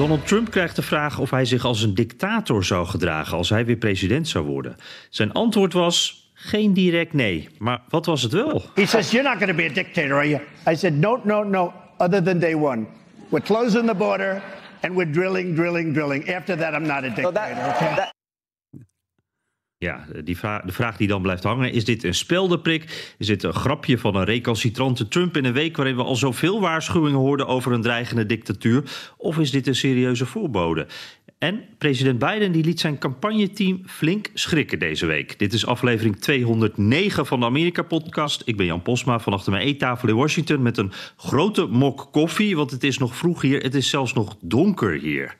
Donald Trump krijgt de vraag of hij zich als een dictator zou gedragen als hij weer president zou worden. Zijn antwoord was geen direct nee. Maar wat was het wel? He says, You're not going to be a dictator, are you? I said, No, no, no, other than day one. We're closing the border and we're drilling, drilling, drilling. After that, I'm not a dictator, okay? Ja, die de vraag die dan blijft hangen: is dit een speldenprik? Is dit een grapje van een recalcitrante Trump in een week waarin we al zoveel waarschuwingen hoorden over een dreigende dictatuur? Of is dit een serieuze voorbode? En president Biden die liet zijn campagneteam flink schrikken deze week. Dit is aflevering 209 van de Amerika-podcast. Ik ben Jan Posma van achter mijn eettafel in Washington met een grote mok koffie, want het is nog vroeg hier. Het is zelfs nog donker hier.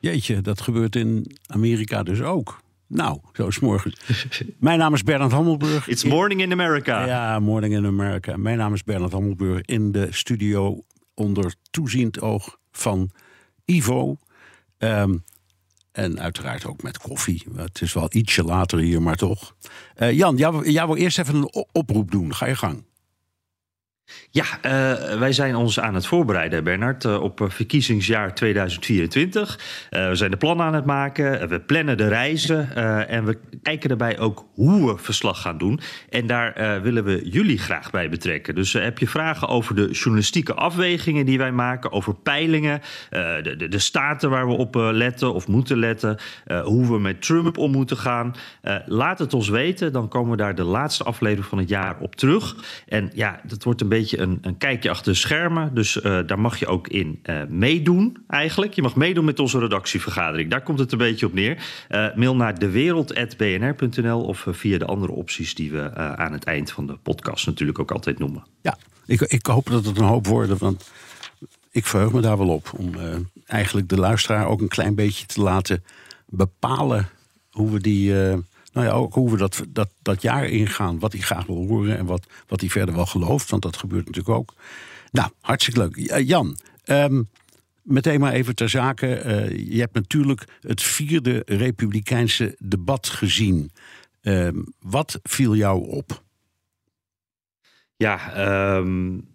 Jeetje, dat gebeurt in Amerika dus ook. Nou, zo is morgen. Mijn naam is Bernard Hammelburg. It's morning in America. Ja, morning in America. Mijn naam is Bernard Hammelburg in de studio onder toeziend oog van Ivo. Um, en uiteraard ook met koffie. Het is wel ietsje later hier, maar toch. Uh, Jan, jij, jij wil eerst even een oproep doen. Ga je gang. Ja, uh, wij zijn ons aan het voorbereiden, Bernard, uh, op verkiezingsjaar 2024. Uh, we zijn de plannen aan het maken, we plannen de reizen en we kijken daarbij ook hoe we verslag gaan doen. En daar willen we jullie graag bij betrekken. Dus heb je vragen over de journalistieke afwegingen die wij maken, over peilingen, de, de, de, staten waar we op letten of moeten letten, hoe we met Trump om moeten gaan, laat het ons weten. Dan komen we daar de laatste aflevering van het jaar op terug. En ja, dat wordt een beetje beetje een, een kijkje achter de schermen. Dus uh, daar mag je ook in uh, meedoen, eigenlijk. Je mag meedoen met onze redactievergadering. Daar komt het een beetje op neer. Uh, mail naar dewereld.bnr.nl of via de andere opties die we aan het eind van de podcast natuurlijk ook altijd noemen. Ja, ik, ik hoop dat het een hoop worden, want ik verheug me daar wel op. Om eigenlijk de luisteraar ook een klein beetje te laten bepalen hoe we die nou ja, ook hoe we dat, dat, dat jaar ingaan. Wat hij graag wil horen en wat, wat hij verder wel gelooft. Want dat gebeurt natuurlijk ook. Nou, hartstikke leuk. Jan, um, meteen maar even ter zake. Uh, je hebt natuurlijk het vierde Republikeinse debat gezien. Um, wat viel jou op? Ja, um,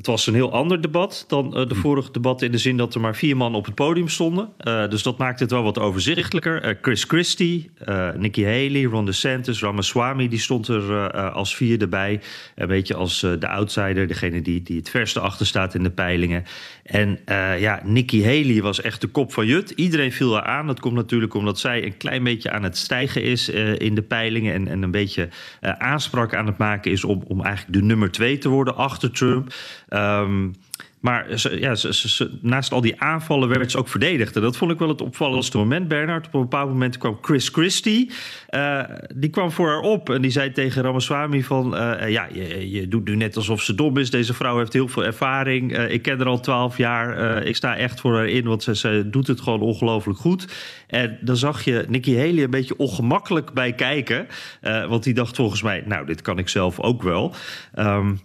het was een heel ander debat dan uh, de hm. vorige debatten in de zin dat er maar vier man op het podium stonden. Uh, dus dat maakt het wel wat overzichtelijker. Uh, Chris Christie, Nikki Haley, Ron DeSantis, Ramaswamy, die stond er als vierde bij. Een beetje als de outsider, degene die, die het verste achter staat in de peilingen. En ja, Nikki Haley was echt de kop van Jut. Iedereen viel haar aan. Dat komt natuurlijk omdat zij een klein beetje aan het stijgen is in de peilingen. En, en een beetje aanspraak aan het maken is om, om eigenlijk de nummer twee te worden achter Trump. Um, maar ja, naast al die aanvallen werd ze ook verdedigd. En dat vond ik wel het opvallendste moment, Bernard. Op een bepaald moment kwam Chris Christie. Uh, die kwam voor haar op en die zei tegen Ramaswamy van... Uh, ja, je, je, doet nu net alsof ze dom is. Deze vrouw heeft heel veel ervaring. Ik ken haar al twaalf jaar. ik sta echt voor haar in, want ze, ze doet het gewoon ongelooflijk goed. En dan zag je Nikki Haley een beetje ongemakkelijk bij kijken. want die dacht volgens mij, nou, dit kan ik zelf ook wel. Um,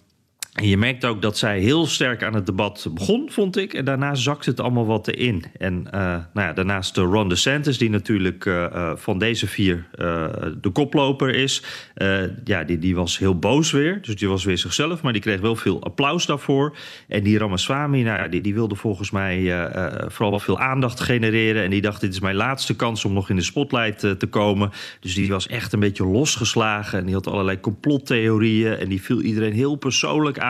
en je merkt ook dat zij heel sterk aan het debat begon, vond ik. En daarna zakte het allemaal wat erin. En uh, nou ja, daarnaast de Ron DeSantis, die natuurlijk uh, uh, van deze vier de koploper is. ja, die, die was heel boos weer. Dus die was weer zichzelf, maar die kreeg wel veel applaus daarvoor. En die Ramaswamy, nou die, die wilde volgens mij vooral wel veel aandacht genereren. En die dacht, dit is mijn laatste kans om nog in de spotlight te komen. Dus die was echt een beetje losgeslagen. En die had allerlei complottheorieën. En die viel iedereen heel persoonlijk.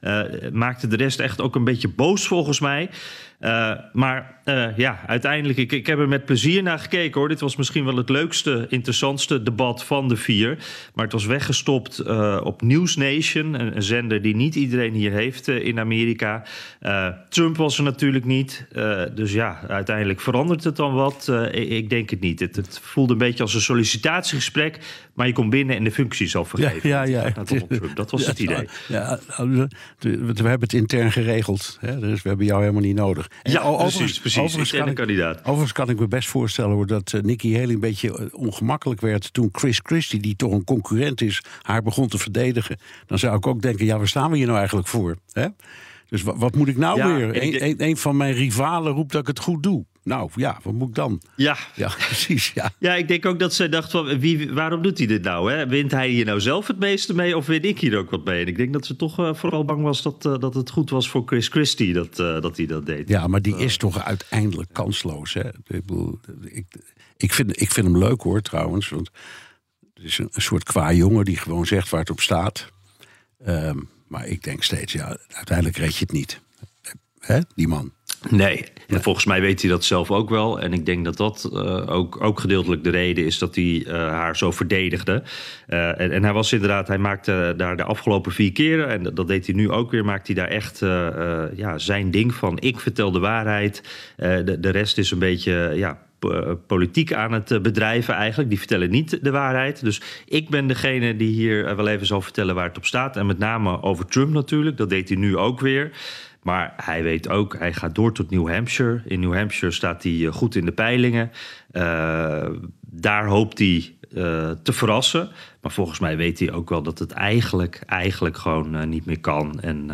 Uh, maakte de rest echt ook een beetje boos volgens mij. Uh, maar uh, ja, uiteindelijk, ik, ik heb er met plezier naar gekeken hoor. Dit was misschien wel het leukste, interessantste debat van de vier. Maar het was weggestopt uh, op News Nation, een, een, zender die niet iedereen hier heeft uh, in Amerika. Trump was er natuurlijk niet. dus ja, uiteindelijk verandert het dan wat? Ik, ik, denk het niet. Het, het, voelde een beetje als een sollicitatiegesprek, maar je komt binnen en de functie is al vergeven. Ja, ja, ja. Dat was het idee. Ja, we, we hebben het intern geregeld, hè? dus we hebben jou helemaal niet nodig. En ja, precies, precies. Overigens kan, ik, kandidaat. overigens kan ik me best voorstellen hoor, dat uh, Nikki Haley een beetje eh, ongemakkelijk werd toen Chris Christie, die toch een concurrent is, haar begon te verdedigen. Dan zou ik ook denken, ja, waar staan we hier nou eigenlijk voor? Hè? Dus wat, wat, moet ik nou weer? Een, een, een van mijn rivalen roept dat ik het goed doe. Nou ja, wat moet ik dan? Ja, ja precies. Ja. ja, ik denk ook dat zij dacht van wie, waarom doet hij dit nou? Hè? Wint hij hier nou zelf het meeste mee of win ik hier ook wat mee? En ik denk dat ze toch uh, vooral bang was dat, uh, dat het goed was voor Chris Christie dat, uh, dat hij dat deed. Ja, maar die is toch uiteindelijk kansloos. Hè? Ik, bedoel, ik, ik, vind, ik vind hem leuk hoor trouwens. Want het is een, een soort qua jongen die gewoon zegt waar het op staat. Um, maar ik denk steeds, ja, uiteindelijk red je het niet. Hè, die man. Nee, en volgens mij weet hij dat zelf ook wel. En ik denk dat dat uh, ook, ook gedeeltelijk de reden is dat hij uh, haar zo verdedigde. En, en, hij was inderdaad, hij maakte daar de afgelopen vier keren, en dat, dat deed hij nu ook weer, maakt hij daar echt ja, zijn ding van. Ik vertel de waarheid. de, de rest is een beetje ja, politiek aan het bedrijven eigenlijk. Die vertellen niet de waarheid. Dus ik ben degene die hier wel even zal vertellen waar het op staat. En met name over Trump natuurlijk. Dat deed hij nu ook weer. Maar hij weet ook, hij gaat door tot New Hampshire. In New Hampshire staat hij eh, goed in de peilingen. Daar hoopt hij te verrassen. Maar volgens mij weet hij ook wel dat het eigenlijk, eigenlijk gewoon niet meer kan. En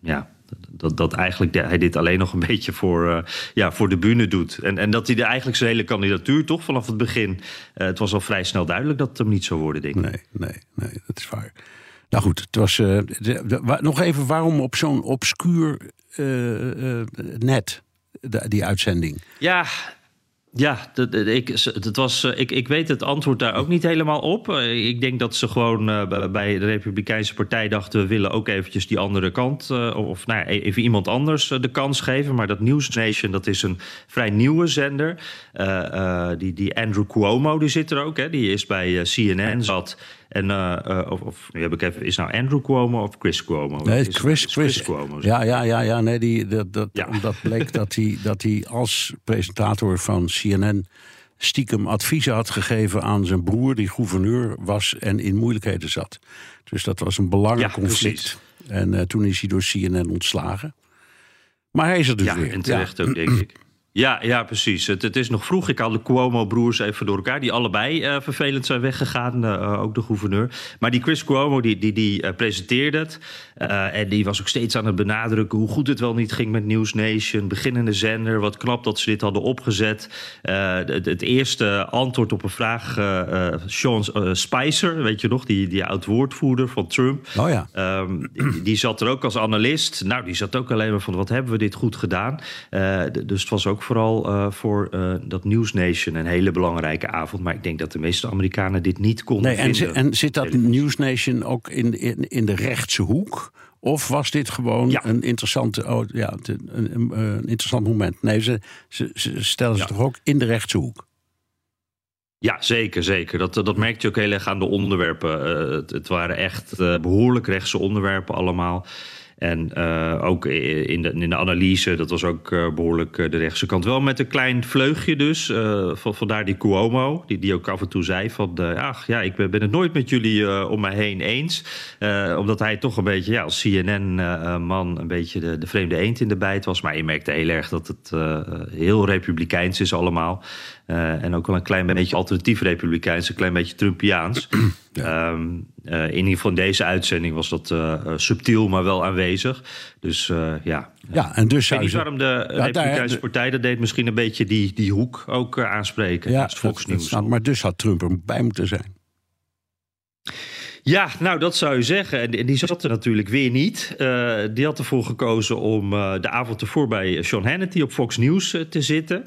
ja, dat, dat eigenlijk hij dit alleen nog een beetje voor, ja, voor de bühne doet. En, en dat hij de, eigenlijk zijn hele kandidatuur toch vanaf het begin... het was al vrij snel duidelijk dat het hem niet zou worden, denk ik. Nee, nee, nee, dat is waar. Nou goed, het was. Uh, de, nog even waarom op zo'n obscuur uh, uh, net, die uitzending? Ja, ja, dat, ik, dat was, ik, ik weet het antwoord daar ook niet helemaal op. Ik denk dat ze gewoon bij de Republikeinse Partij dachten... we willen ook eventjes die andere kant, of nou ja, e-, even iemand anders de kans geven. Maar dat News Nation, dat is een vrij nieuwe zender. die, die Andrew Cuomo, die zit er ook, hè, die is bij CNN zat... En, uh, of, of, nu heb ik even, is nou Andrew Cuomo of Chris Cuomo? Nee, Chris, Chris, Chris Cuomo. Ja, ja, ja, ja. Nee, die, dat, dat, ja. Omdat bleek dat hij, dat hij als presentator van CNN stiekem adviezen had gegeven aan zijn broer, die gouverneur was en in moeilijkheden zat. Dus dat was een belangrijk ja, conflict. En uh, toen is hij door CNN ontslagen. Maar hij is er dus ja, weer. En terecht ook, denk ik. Ja, ja precies. Het, het is nog vroeg. Ik haal de Cuomo-broers even door elkaar. Die allebei uh, vervelend zijn weggegaan. Uh, ook de gouverneur. Maar die Chris Cuomo, die, die, die uh, presenteerde het. en die was ook steeds aan het benadrukken... hoe goed het wel niet ging met News Nation. Beginnende zender. Wat knap dat ze dit hadden opgezet. Het, het, eerste antwoord op een vraag... Sean Spicer, weet je nog? Die, die oud-woordvoerder van Trump. Oh ja. Um, die, die, zat er ook als analist. Nou, die zat ook alleen maar van... wat hebben we dit goed gedaan? dus het was ook vooral uh, voor uh, dat News Nation een hele belangrijke avond. Maar ik denk dat de meeste Amerikanen dit niet konden nee, en, vinden. En zit dat News Nation ook in, in, in de rechtse hoek? Of was dit gewoon ja. een, interessante, oh, ja, een, een, een, interessant moment? Nee, ze, ze, ze stellen zich ja. toch ook in de rechtse hoek? Ja, zeker, zeker. Dat, dat merkte je ook heel erg aan de onderwerpen. Uh, het, het, waren echt behoorlijk rechtse onderwerpen allemaal. En uh, ook in de, in de analyse, dat was ook uh, behoorlijk uh, de rechtse kant. Wel met een klein vleugje dus. Van, vandaar die Cuomo, die, die ook af en toe zei van... ach ja, ik ben, ben het nooit met jullie om mij heen eens. omdat hij toch een beetje ja, als CNN-man een beetje de, de vreemde eend in de bijt was. Maar je merkte heel erg dat het heel republikeins is allemaal. en ook wel een klein beetje alternatief republikeins, een klein beetje Trumpiaans. Ja. Um, uh, in ieder geval in deze uitzending was dat uh, subtiel, maar wel aanwezig. Dus uh, ja. Ja, en dus weet niet waarom de ja, Republikeinse Partij dat deed. Misschien een beetje die, die hoek ook aanspreken. Ja, het Volksnieuws. maar dus had Trump erbij moeten zijn. Ja, nou dat zou je zeggen. En die zat er natuurlijk weer niet. Uh, die had ervoor gekozen om uh, de avond ervoor bij Sean Hannity op Fox News uh, te zitten.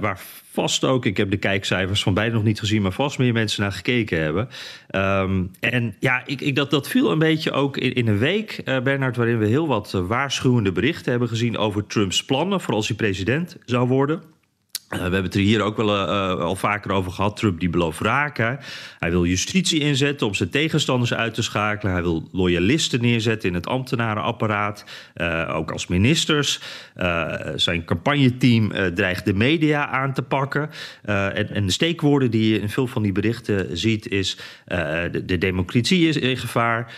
waar vast ook, ik heb de kijkcijfers van beide nog niet gezien, maar vast meer mensen naar gekeken hebben. Um, en ja, ik, ik, dat, dat viel een beetje ook in, in een week, Bernard, waarin we heel wat waarschuwende berichten hebben gezien over Trumps plannen voor als hij president zou worden. Uh, we hebben het er hier ook wel uh, al vaker over gehad. Trump die belooft raken. Hij wil justitie inzetten om zijn tegenstanders uit te schakelen. Hij wil loyalisten neerzetten in het ambtenarenapparaat. Uh, ook als ministers. zijn campagneteam dreigt de media aan te pakken. En, en, de steekwoorden die je in veel van die berichten ziet is... De, de, democratie is in gevaar.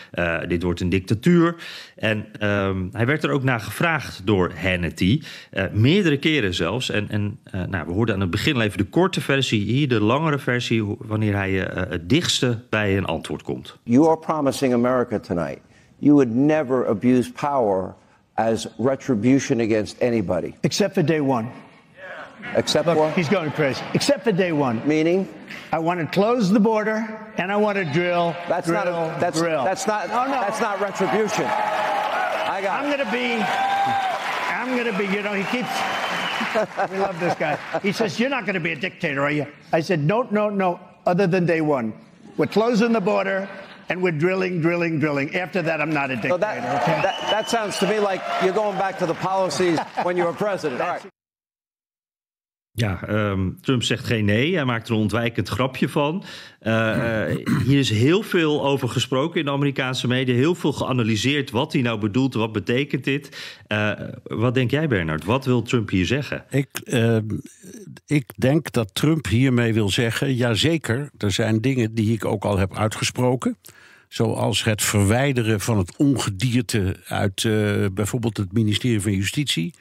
dit wordt een dictatuur. En um, hij werd er ook naar gevraagd door Hannity. meerdere keren zelfs. En, en nou, nou, we hoorden aan het begin even de korte versie, hier de langere versie, wanneer hij uh, het dichtste bij een antwoord komt. You are promising America tonight. You would never abuse power as retribution against anybody. Except for day one. Except Look, for? He's going crazy. Except for day one. Meaning? I want to close the border and I want to drill. That's drill, not. A, that's drill. that's not. No, no. That's not retribution. I got. I'm going to be. I'm going to be. You know, he keeps. we love this guy. He says, You're not going to be a dictator, are you? I said, No, no, no, other than day one. We're closing the border and we're drilling, drilling, drilling. After that, I'm not a dictator. So that, okay? that, that sounds to me like you're going back to the policies when you were president. All right. Ja, um, Trump zegt geen nee. Hij maakt er een ontwijkend grapje van. Uh, uh, hier is heel veel over gesproken in de Amerikaanse media. Heel veel geanalyseerd wat hij nou bedoelt. Wat betekent dit? Uh, wat denk jij, Bernard? Wat wil Trump hier zeggen? Ik, ehm, ik denk dat Trump hiermee wil zeggen... jazeker, er zijn dingen die ik ook al heb uitgesproken... Zoals het verwijderen van het ongedierte uit bijvoorbeeld het ministerie van Justitie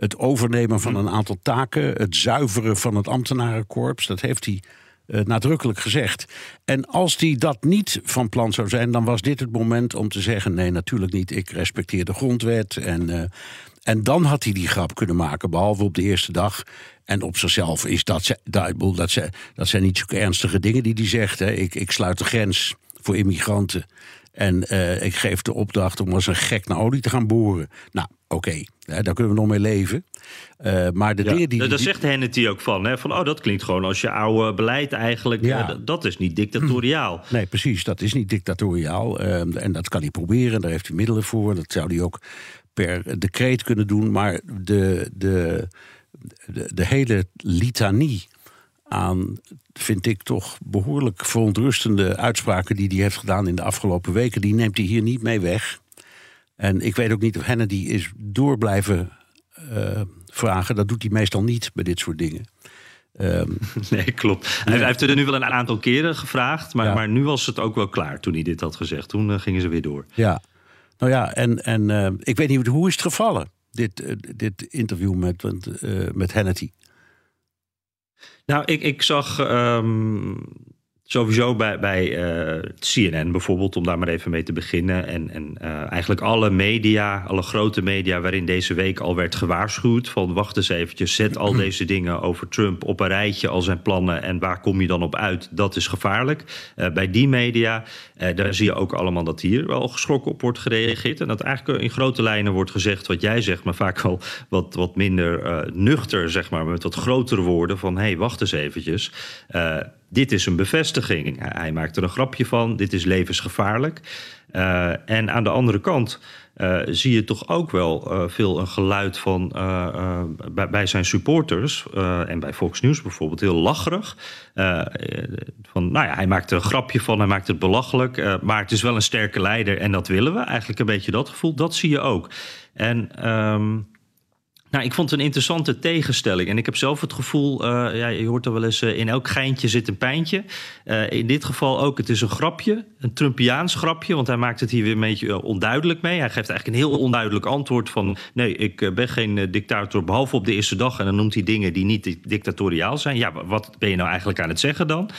het overnemen van een aantal taken, het zuiveren van het ambtenarenkorps. Dat heeft hij uh, nadrukkelijk gezegd. En als hij dat niet van plan zou zijn, dan was dit het moment om te zeggen: nee, natuurlijk niet. Ik respecteer de grondwet. En, uh, en dan had hij die grap kunnen maken, behalve op de eerste dag. En op zichzelf is dat, dat, dat, dat zijn niet zulke ernstige dingen die hij zegt. Hè. Ik, ik sluit de grens voor immigranten. En uh, ik geef de opdracht om als een gek naar olie te gaan boren. Nou, oké, okay, daar kunnen we nog mee leven. Uh, maar de ja, dingen die. Daar zegt Hannity ook van, hè, van. Oh, dat klinkt gewoon als je oude beleid eigenlijk. Ja. Uh, dat is niet dictatoriaal. Nee, precies, dat is niet dictatoriaal. Uh, en dat kan hij proberen, daar heeft hij middelen voor. Dat zou hij ook per decreet kunnen doen. Maar de, de, de, de hele litanie aan, vind ik toch behoorlijk verontrustende uitspraken die hij heeft gedaan in de afgelopen weken. Die neemt hij hier niet mee weg. En ik weet ook niet of Hannity is door blijven uh, vragen. Dat doet hij meestal niet bij dit soort dingen. Um, nee, klopt. Hij, heeft er nu wel een aantal keren gevraagd. Maar, ja. maar nu was het ook wel klaar toen hij dit had gezegd. Toen uh, gingen ze weer door. Ja, nou ja, en, en uh, ik weet niet hoe is het gevallen, dit, dit interview met, met Hannity. Nou, ik, ik zag um, sowieso bij, bij uh, CNN bijvoorbeeld, om daar maar even mee te beginnen. En, en uh, eigenlijk alle media, alle grote media waarin deze week al werd gewaarschuwd. Van wacht eens eventjes, zet al deze dingen over Trump op een rijtje, al zijn plannen. En waar kom je dan op uit? Dat is gevaarlijk. Uh, bij die media, daar zie je ook allemaal dat hier wel geschrokken op wordt gereageerd. En dat eigenlijk in grote lijnen wordt gezegd wat jij zegt, maar vaak al wat, wat minder nuchter, zeg maar, met wat grotere woorden. Van hé, hey, wacht eens eventjes dit is een bevestiging. Hij maakt er een grapje van, dit is levensgevaarlijk. Uh, en aan de andere kant uh, zie je toch ook wel uh, veel een geluid van bij, bij, zijn supporters en bij Fox News bijvoorbeeld heel lacherig. van, nou ja, hij maakt er een grapje van, hij maakt het belachelijk, maar het is wel een sterke leider en dat willen we. Eigenlijk een beetje dat gevoel, dat zie je ook. En um, nou, ik vond het een interessante tegenstelling. En ik heb zelf het gevoel, uh, ja, je hoort er wel eens, uh, in elk geintje zit een pijntje. Uh, in dit geval ook, het is een grapje, een Trumpiaans grapje. Want hij maakt het hier weer een beetje onduidelijk mee. Hij geeft eigenlijk een heel onduidelijk antwoord van... nee, ik ben geen dictator, behalve op de eerste dag. En dan noemt hij dingen die niet dictatoriaal zijn. Ja, wat ben je nou eigenlijk aan het zeggen dan?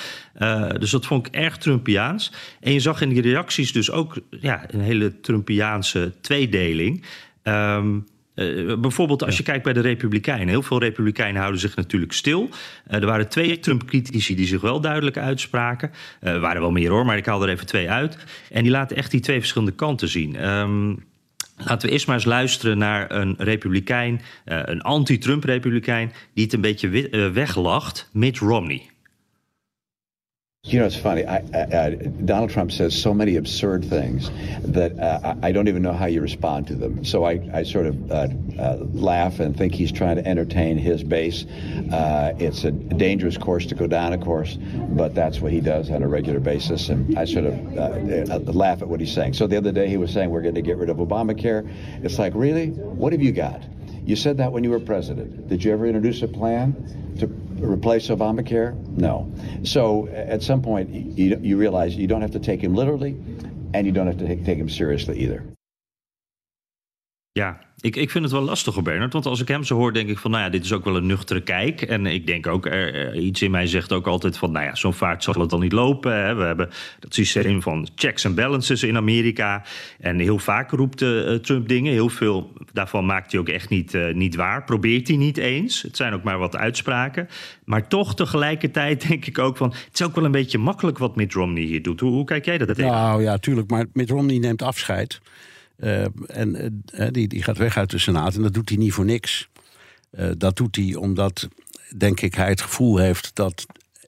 dus dat vond ik erg Trumpiaans. En je zag in die reacties dus ook ja, een hele Trumpiaanse tweedeling... Um, Uh, bijvoorbeeld als je kijkt bij de Republikeinen. Heel veel Republikeinen houden zich natuurlijk stil. Uh, er waren twee Trump-critici die zich wel duidelijk uitspraken. Uh, er waren wel meer hoor, maar ik haal er even twee uit. En die laten echt die twee verschillende kanten zien. Um, Laten we eerst maar eens luisteren naar een republikein, een anti-Trump-republikein, die het een beetje weglacht, Mitt Romney. You know, it's funny. I, I, Donald Trump says so many absurd things that uh, I don't even know how you respond to them. So I, I sort of uh, uh, laugh and think he's trying to entertain his base. Uh, it's a dangerous course to go down, of course, but that's what he does on a regular basis. And I sort of uh, uh, laugh at what he's saying. So the other day he was saying we're going to get rid of Obamacare. It's like, really? What have you got? You said that when you were president. Did you ever introduce a plan to replace Obamacare? No. So at some point, you, you realize you don't have to take him literally, and you don't have to take, take him seriously either. Ja, ik, ik vind het wel lastig, Bernard. Want als ik hem zo hoor, denk ik van, nou ja, dit is ook wel een nuchtere kijk. En ik denk ook, er, iets in mij zegt ook altijd van, nou ja, zo'n vaart zal het dan niet lopen. Hè. We hebben dat systeem van checks en balances in Amerika. En heel vaak roept uh, Trump dingen. Heel veel daarvan maakt hij ook echt niet, uh, niet waar. Probeert hij niet eens. Het zijn ook maar wat uitspraken. Maar toch tegelijkertijd denk ik ook van, het is ook wel een beetje makkelijk wat Mitt Romney hier doet. Hoe, hoe kijk jij dat tegen? Nou ja, tuurlijk. Maar Mitt Romney neemt afscheid. Uh, en uh, die, die gaat weg uit de Senaat en dat doet hij niet voor niks. Uh, dat doet hij omdat, denk ik, hij het gevoel heeft dat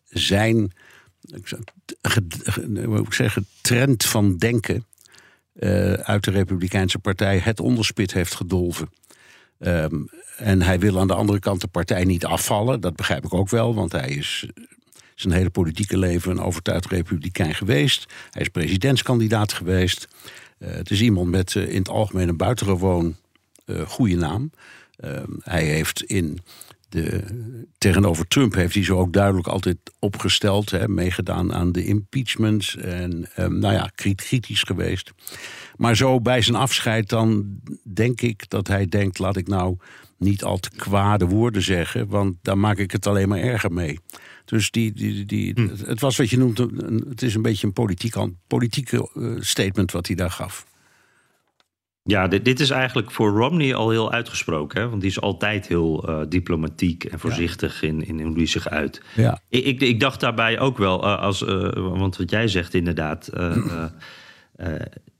zijn zeggen, trend van denken uit de Republikeinse Partij het onderspit heeft gedolven. Um, en hij wil aan de andere kant de partij niet afvallen. Dat begrijp ik ook wel, want hij is zijn hele politieke leven een overtuigd republikein geweest. Hij is presidentskandidaat geweest. Uh, het is iemand met uh, in het algemeen een buitengewoon uh, goede naam. hij heeft in de, tegenover Trump heeft hij zo ook duidelijk altijd opgesteld, hè, meegedaan aan de impeachments en um, nou ja, kritisch geweest. Maar zo bij zijn afscheid dan denk ik dat hij denkt, laat ik nou niet al te kwade woorden zeggen, want daar maak ik het alleen maar erger mee. Dus die, die, die, hm. het was wat je noemt, het is een beetje een politiek, politieke uh, statement wat hij daar gaf. Ja, dit, dit, is eigenlijk voor Romney al heel uitgesproken. Hè? Want die is altijd heel uh, diplomatiek en voorzichtig ja. in, in hoe hij zich uit. Ja. Ik, ik, ik dacht daarbij ook wel, uh, als, uh, want wat jij zegt inderdaad,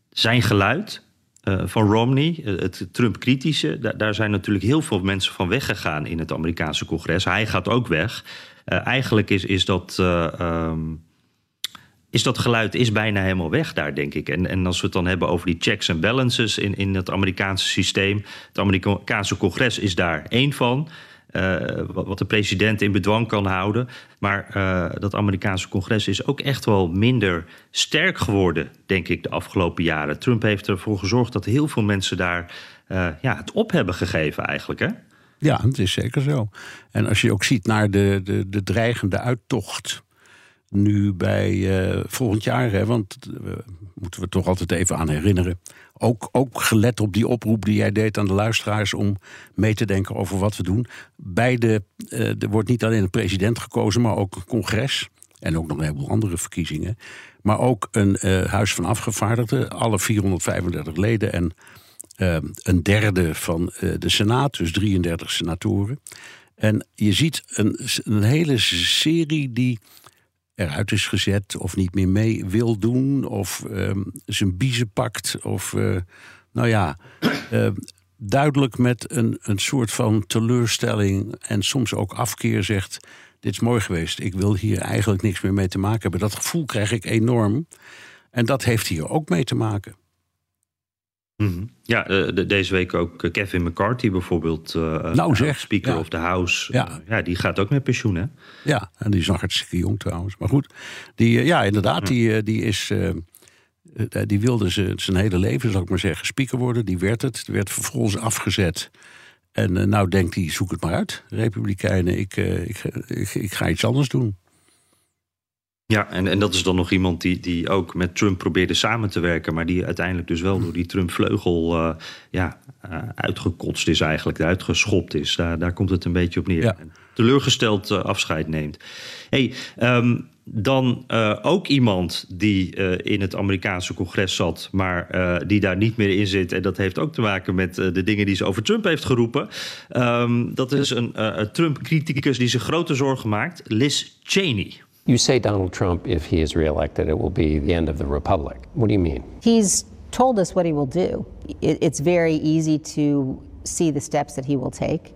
zijn geluid van Romney, het Trump-kritische, daar zijn natuurlijk heel veel mensen van weggegaan in het Amerikaanse congres. Hij gaat ook weg. Eigenlijk is, is dat. Um, is dat geluid is bijna helemaal weg daar, denk ik. En, en als we het dan hebben over die checks en balances in, in het Amerikaanse systeem. Het Amerikaanse congres is daar één van. Uh, wat de president in bedwang kan houden. Maar dat Amerikaanse congres is ook echt wel minder sterk geworden, denk ik, de afgelopen jaren. Trump heeft ervoor gezorgd dat heel veel mensen daar ja, het op hebben gegeven, eigenlijk. Hè? Ja, het is zeker zo. En als je ook ziet naar de, de, de dreigende uittocht nu bij uh, volgend jaar, hè, want uh, moeten we toch altijd even aan herinneren. Ook, ook gelet op die oproep die jij deed aan de luisteraars om mee te denken over wat we doen. Bij de, uh, er wordt niet alleen een president gekozen, maar ook een congres. En ook nog een heleboel andere verkiezingen. Maar ook een huis van afgevaardigden, alle 435 leden en een derde van de Senaat, dus 33 senatoren. En je ziet een, hele serie die eruit is gezet of niet meer mee wil doen of um, zijn biezen pakt of uh, nou ja, uh, duidelijk met een, een soort van teleurstelling en soms ook afkeer zegt: dit is mooi geweest, ik wil hier eigenlijk niks meer mee te maken hebben. Dat gevoel krijg ik enorm en dat heeft hier ook mee te maken. Mm-hmm. Ja, de, deze week ook Kevin McCarthy bijvoorbeeld. Uh, nou zeg. Speaker ja. of the House. Ja. Ja, die gaat ook met pensioen, hè? Ja, en die is nog hartstikke jong trouwens. Maar goed, die, ja, inderdaad, die, die is... die wilde ze zijn hele leven, zal ik maar zeggen, speaker worden. Die werd het. Die werd vervolgens afgezet. En nou denkt hij, zoek het maar uit, Republikeinen. Ik, ik, ik, ik ga iets anders doen. Ja, en, en dat is dan nog iemand die, die ook met Trump probeerde samen te werken, maar die uiteindelijk dus wel door die Trump-vleugel uh, ja, uh, uitgekotst is, eigenlijk, uitgeschopt is. Daar, daar komt het een beetje op neer. Ja. Teleurgesteld uh, afscheid neemt. Hey, um, dan uh, ook iemand die uh, in het Amerikaanse congres zat, maar uh, die daar niet meer in zit. En dat heeft ook te maken met de dingen die ze over Trump heeft geroepen. Um, dat is een Trump-criticus die zich grote zorgen maakt, Liz Cheney. You say Donald Trump, if he is reelected, it will be the end of the republic. What do you mean? He's told us what he will do. It's very easy to see the steps that he will take.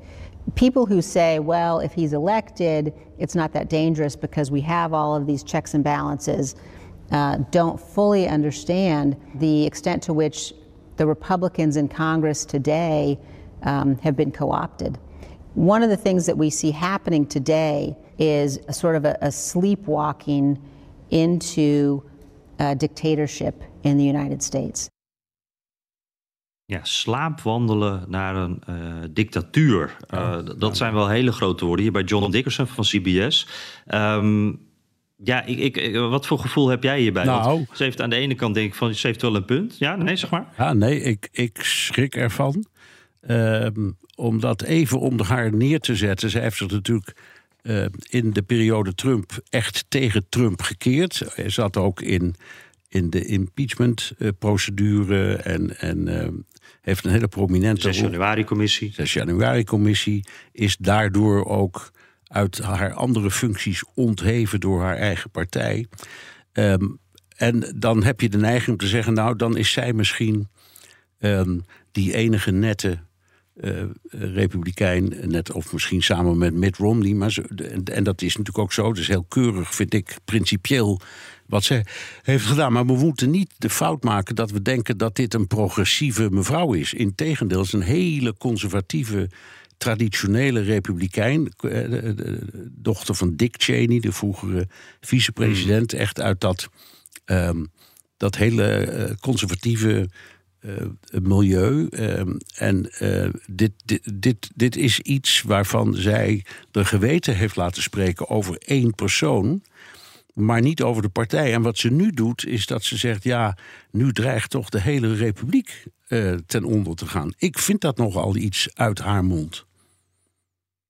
People who say, well, if he's elected, it's not that dangerous because we have all of these checks and balances, uh, don't fully understand the extent to which the Republicans in Congress today um, have been co opted. One of the things that we see happening today is a sort of a, a sleepwalking into uh, dictatorship in the United States. Ja, slaapwandelen naar een uh, dictatuur. Uh, dat zijn wel hele grote woorden. Hier bij John Dickerson van CBS. Um, ja, ik, ik, wat voor gevoel heb jij hierbij? Nou, Want ze heeft aan de ene kant denk ik van, ze heeft wel een punt. Ja, nee, zeg maar. Ja, nee, ik, ik schrik ervan. Um, om dat even onder haar neer te zetten. Zij heeft zich natuurlijk uh, in de periode Trump echt tegen Trump gekeerd. Hij zat ook in, in de impeachment-procedure en, en uh, heeft een hele prominente. 6 januari-commissie. 6 januari-commissie is daardoor ook uit haar andere functies ontheven door haar eigen partij. Um, en dan heb je de neiging om te zeggen: Nou, dan is zij misschien um, die enige nette uh, republikein, net of misschien samen met Mitt Romney. Maar ze, en, en, dat is natuurlijk ook zo. Dus heel keurig, vind ik, principieel wat ze heeft gedaan. Maar we moeten niet de fout maken dat we denken dat dit een progressieve mevrouw is. Integendeel, het is een hele conservatieve. Traditionele republikein, dochter van Dick Cheney, de vroegere vicepresident, mm. echt uit dat, um, dat hele conservatieve milieu. Uh, en uh, dit, dit, dit, dit is iets waarvan zij de geweten heeft laten spreken over één persoon. Maar niet over de partij. En wat ze nu doet, is dat ze zegt: ja, nu dreigt toch de hele republiek ten onder te gaan. Ik vind dat nogal iets uit haar mond.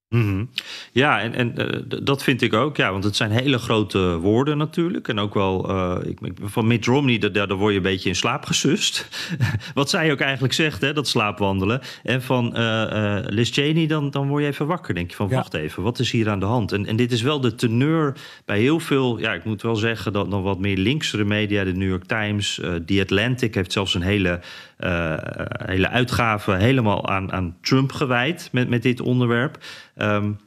Mm -hmm. Ja, en, en uh, dat vind ik ook. Ja, want het zijn hele grote woorden natuurlijk. En ook wel uh, ik, van Mitt Romney, daar, daar word je een beetje in slaap gesust. Wat zij ook eigenlijk zegt, hè, dat slaapwandelen. En van uh, Liz Cheney, dan, dan word je even wakker. Denk je van, wacht even, wat is hier aan de hand? En, en dit is wel de teneur bij heel veel, ja, ik moet wel zeggen... dat nog wat meer linksere media, de New York Times... The Atlantic heeft zelfs een hele, hele uitgave helemaal aan, aan Trump gewijd... met, met dit onderwerp... Um,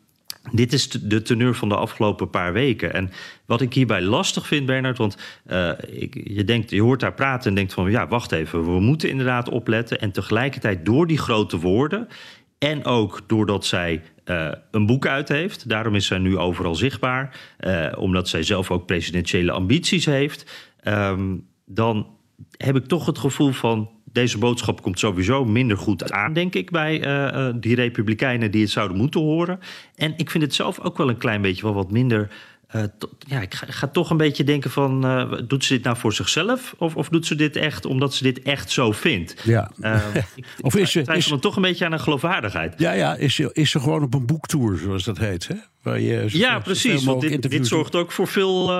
dit is de teneur van de afgelopen paar weken. En wat ik hierbij lastig vind, Bernard, want uh, ik, je, denkt, je hoort haar praten en denkt van ja, wacht even, we moeten inderdaad opletten. En tegelijkertijd door die grote woorden en ook doordat zij een boek uit heeft, daarom is zij nu overal zichtbaar, omdat zij zelf ook presidentiële ambities heeft, um, dan heb ik toch het gevoel van deze boodschap komt sowieso minder goed aan, denk ik, bij uh, die Republikeinen die het zouden moeten horen. En ik vind het zelf ook wel een klein beetje wel wat minder. Uh, to, ja, ik ga, ga, toch een beetje denken van, uh, doet ze dit nou voor zichzelf? Of, of doet ze dit echt omdat ze dit echt zo vindt? Ja. ik, of is ze is, dan toch een beetje aan een geloofwaardigheid? Ja, ja is, ze, is ze gewoon op een boektour, zoals dat heet, hè? Waar je ja, precies. Want dit, dit, zorgt ook voor veel,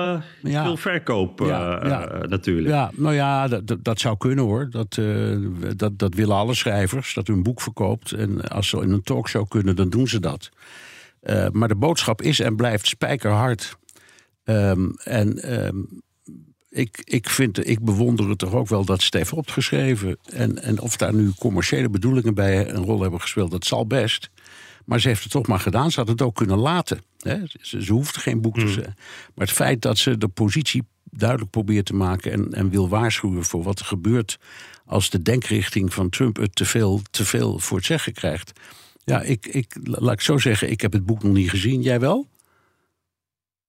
ja. veel verkoop ja, ja. Natuurlijk. Ja, nou ja, dat, dat zou kunnen hoor. Dat, dat, dat willen alle schrijvers, dat hun boek verkoopt. En als ze in een talkshow kunnen, dan doen ze dat. maar de boodschap is en blijft spijkerhard. Um, en um, ik, ik, vind, ik bewonder het toch ook wel dat Stef opgeschreven. En, en of daar nu commerciële bedoelingen bij een rol hebben gespeeld, dat zal best. Maar ze heeft het toch maar gedaan. Ze had het ook kunnen laten. Hè? Ze, ze hoeft geen boek te Hmm. zeggen. Maar het feit dat ze de positie duidelijk probeert te maken en, en wil waarschuwen voor wat er gebeurt als de denkrichting van Trump het te veel, te veel voor het zeggen krijgt. Ja, ik, ik, laat ik zo zeggen, ik heb het boek nog niet gezien. Jij wel?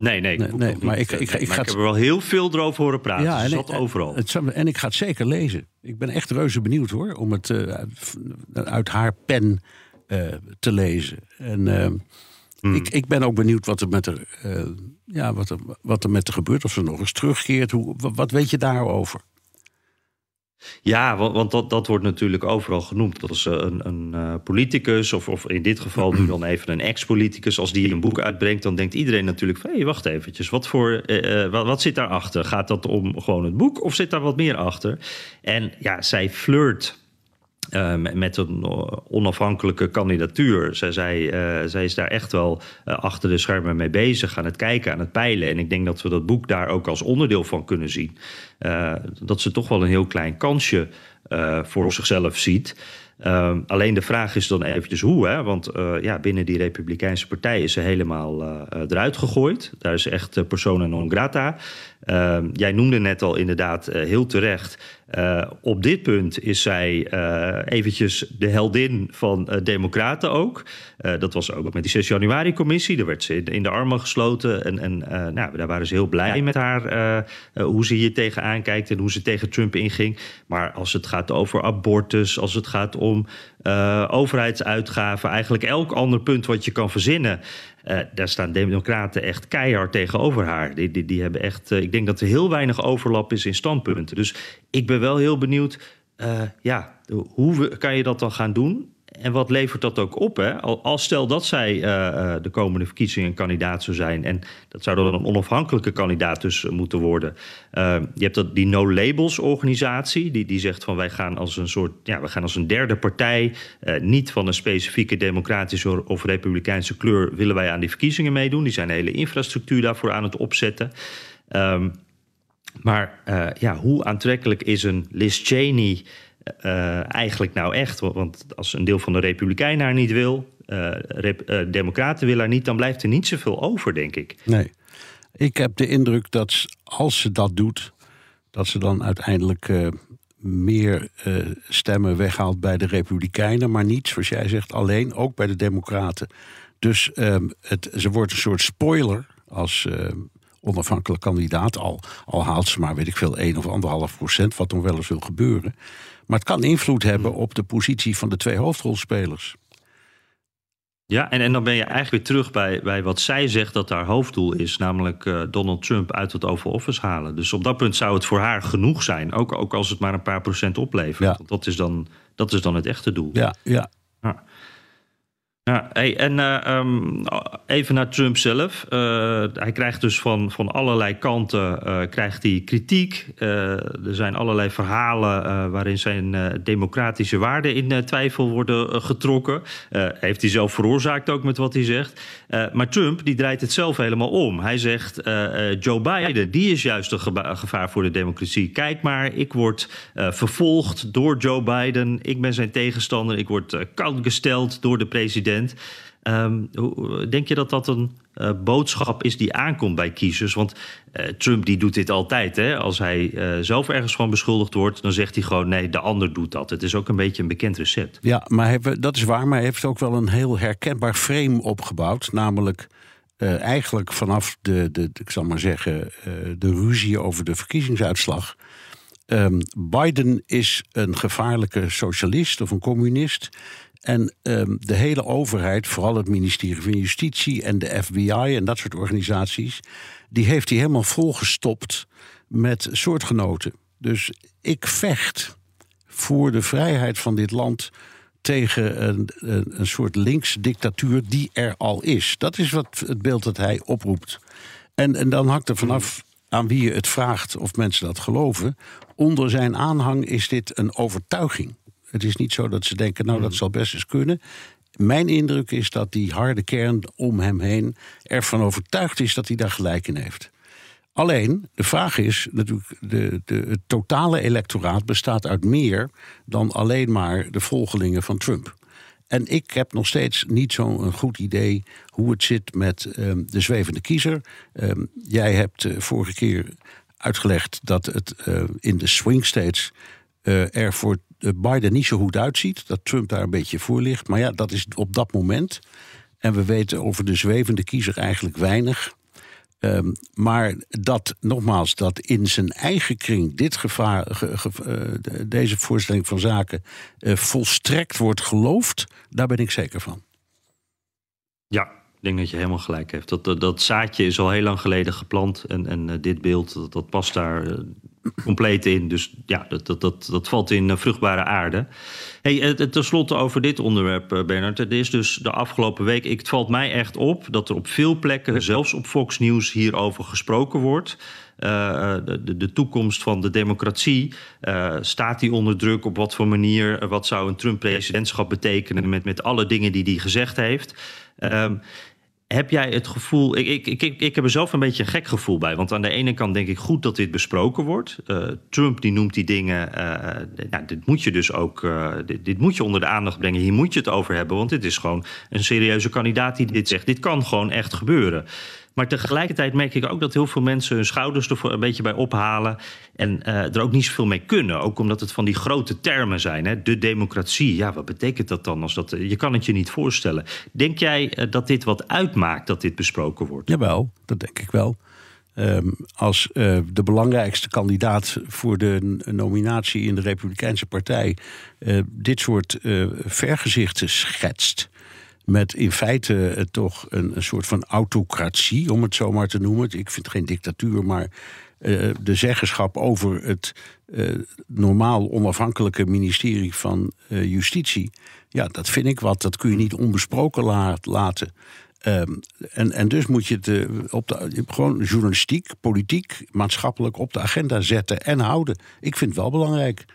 Nee, nee, nee, nee maar ik, ik, ik, ik maar ga ik heb er wel heel veel erover horen praten. Ja, en zat overal. Het, en ik ga het zeker lezen. Ik ben echt reuze benieuwd hoor, om het uh, uit haar pen uh, te lezen. En uh, Ik, ik ben ook benieuwd wat er met uh, ja, wat er, wat er met er gebeurt. Of ze nog eens terugkeert. Hoe, wat weet je daarover? Ja, want, dat, dat wordt natuurlijk overal genoemd. Dat is een, een uh, politicus, of, of in dit geval nu dan even een ex-politicus. Als die een boek uitbrengt, dan denkt iedereen natuurlijk van... hé, hey, wacht eventjes, wat, voor, uh, wat, wat zit daarachter? Gaat dat om gewoon het boek of zit daar wat meer achter? En ja, zij flirt uh, met een onafhankelijke kandidatuur. Zij, zij, uh, zij is daar echt wel achter de schermen mee bezig, aan het kijken, aan het peilen. En ik denk dat we dat boek daar ook als onderdeel van kunnen zien. dat ze toch wel een heel klein kansje voor zichzelf ziet. Alleen de vraag is dan eventjes hoe, hè? want ja, binnen die Republikeinse partij is ze helemaal eruit gegooid. Daar is echt persona non grata. Ehm, jij noemde net al inderdaad heel terecht. op dit punt is zij eventjes de heldin van Democraten ook. dat was ook met die 6 januari-commissie. Daar werd ze in de armen gesloten. En, en nou, daar waren ze heel blij met haar. hoe ze hier tegenaan kijkt en hoe ze tegen Trump inging. Maar als het gaat over abortus, als het gaat om uh, overheidsuitgaven, eigenlijk elk ander punt wat je kan verzinnen. Uh, daar staan democraten echt keihard tegenover haar. Die, die, die hebben echt, uh, ik denk dat er heel weinig overlap is in standpunten. Dus ik ben wel heel benieuwd, ja, hoe kan je dat dan gaan doen? En wat levert dat ook op? Hè? Als stel dat zij uh, de komende verkiezingen kandidaat zou zijn. En dat zou dan een onafhankelijke kandidaat dus moeten worden. Uh, je hebt dat, die No Labels organisatie. Die, die zegt van wij gaan als een soort. Ja, we gaan als een derde partij. Uh, niet van een specifieke democratische of republikeinse kleur. willen wij aan die verkiezingen meedoen. Die zijn de hele infrastructuur daarvoor aan het opzetten. Um, maar ja, hoe aantrekkelijk is een Liz Cheney. Uh, eigenlijk nou echt? Want als een deel van de Republikeinen haar niet wil, uh, rep, uh, Democraten willen haar niet, dan blijft er niet zoveel over, denk ik. Nee. Ik heb de indruk dat als ze dat doet, dat ze dan uiteindelijk meer stemmen weghaalt bij de Republikeinen, maar niet, zoals jij zegt, alleen, ook bij de Democraten. Dus ehm, het, ze wordt een soort spoiler als onafhankelijk kandidaat. Al, al haalt ze maar, weet ik veel, 1 of anderhalf procent, wat dan wel eens wil gebeuren. Maar het kan invloed hebben op de positie van de twee hoofdrolspelers. Ja, en, en dan ben je eigenlijk weer terug bij, bij wat zij zegt dat haar hoofddoel is, namelijk uh, Donald Trump uit het Oval Office halen. Dus op dat punt zou het voor haar genoeg zijn, ook, ook als het maar een paar procent oplevert. Ja. Want dat is, dan, dat is dan het echte doel. Ja, ja. Ja. Hey, en uh, um, even naar Trump zelf. Uh, hij krijgt dus van, van allerlei kanten uh, krijgt hij kritiek. er zijn allerlei verhalen waarin zijn democratische waarden in twijfel worden getrokken. heeft hij zelf veroorzaakt ook met wat hij zegt. Maar Trump die draait het zelf helemaal om. Hij zegt Joe Biden, die is juist een gevaar voor de democratie. Kijk maar, ik word vervolgd door Joe Biden. Ik ben zijn tegenstander. Ik word koud gesteld door de president. Um, denk je dat dat een uh, boodschap is die aankomt bij kiezers? Want uh, Trump die doet dit altijd. Hè? Als hij uh, zelf ergens van beschuldigd wordt, dan zegt hij gewoon: nee, de ander doet dat. Het is ook een beetje een bekend recept. Ja, maar dat is waar. Maar hij heeft ook wel een heel herkenbaar frame opgebouwd. Namelijk eigenlijk vanaf de, de, ik zal maar zeggen, de ruzie over de verkiezingsuitslag. Um, Biden is een gevaarlijke socialist of een communist. En um, de hele overheid, vooral het ministerie van Justitie en de FBI en dat soort organisaties, die heeft hij helemaal volgestopt met soortgenoten. Dus ik vecht voor de vrijheid van dit land tegen een, een, een soort linksdictatuur die er al is. Dat is wat het beeld dat hij oproept. En, en dan hangt er vanaf aan wie je het vraagt of mensen dat geloven. Onder zijn aanhang is dit een overtuiging. Het is niet zo dat ze denken, nou dat hmm. zal best eens kunnen. Mijn indruk is dat die harde kern om hem heen ervan overtuigd is dat hij daar gelijk in heeft. Alleen, de vraag is natuurlijk, de, de, het totale electoraat bestaat uit meer dan alleen maar de volgelingen van Trump. En ik heb nog steeds niet zo'n goed idee hoe het zit met um, de zwevende kiezer. Um, jij hebt uh, vorige keer uitgelegd dat het uh, in de swing states uh, er voor Biden niet zo goed uitziet. Dat Trump daar een beetje voor ligt. Maar ja, dat is op dat moment. En we weten over de zwevende kiezer eigenlijk weinig. Um, maar dat, nogmaals, dat in zijn eigen kring dit gevaar, ge, ge, uh, deze voorstelling van zaken uh, volstrekt wordt geloofd, daar ben ik zeker van. Ja, denk dat je helemaal gelijk hebt. Dat, dat, zaadje is al heel lang geleden geplant. En, en dit beeld, dat, past daar compleet in. Dus ja, dat, dat, dat, dat valt in uh, vruchtbare aarde. Hey, tenslotte over dit onderwerp, Bernard. Het is dus de afgelopen week... Ik, het valt mij echt op dat er op veel plekken... zelfs op Fox News hierover gesproken wordt... De, de, toekomst van de democratie. Staat die onder druk? Op wat voor manier? Wat zou een Trump-presidentschap betekenen met, met alle dingen die hij gezegd heeft? Um, heb jij het gevoel. Ik, ik, ik, ik heb er zelf een beetje een gek gevoel bij. Want aan de ene kant denk ik goed dat dit besproken wordt. Uh, Trump die noemt die dingen. Uh, dit moet je dus ook. Dit, dit, moet je onder de aandacht brengen. Hier moet je het over hebben. Want dit is gewoon een serieuze kandidaat die dit zegt. Dit kan gewoon echt gebeuren. Maar tegelijkertijd merk ik ook dat heel veel mensen hun schouders er een beetje bij ophalen. En uh, er ook niet zoveel mee kunnen. Ook omdat het van die grote termen zijn. Hè? De democratie. Ja, wat betekent dat dan? Als dat, je kan het je niet voorstellen. Denk jij uh, dat dit wat uitmaakt dat dit besproken wordt? Jawel, dat denk ik wel. Um, als de belangrijkste kandidaat voor de nominatie in de Republikeinse Partij dit soort vergezichten schetst met in feite uh, toch een, een, soort van autocratie, om het zo maar te noemen. Ik vind geen dictatuur, maar uh, de zeggenschap over het uh, normaal onafhankelijke ministerie van Justitie. Ja, dat vind ik wat. Dat kun je niet onbesproken la laten. Um, en, en dus moet je het op de, gewoon journalistiek, politiek, maatschappelijk op de agenda zetten en houden. Ik vind het wel belangrijk.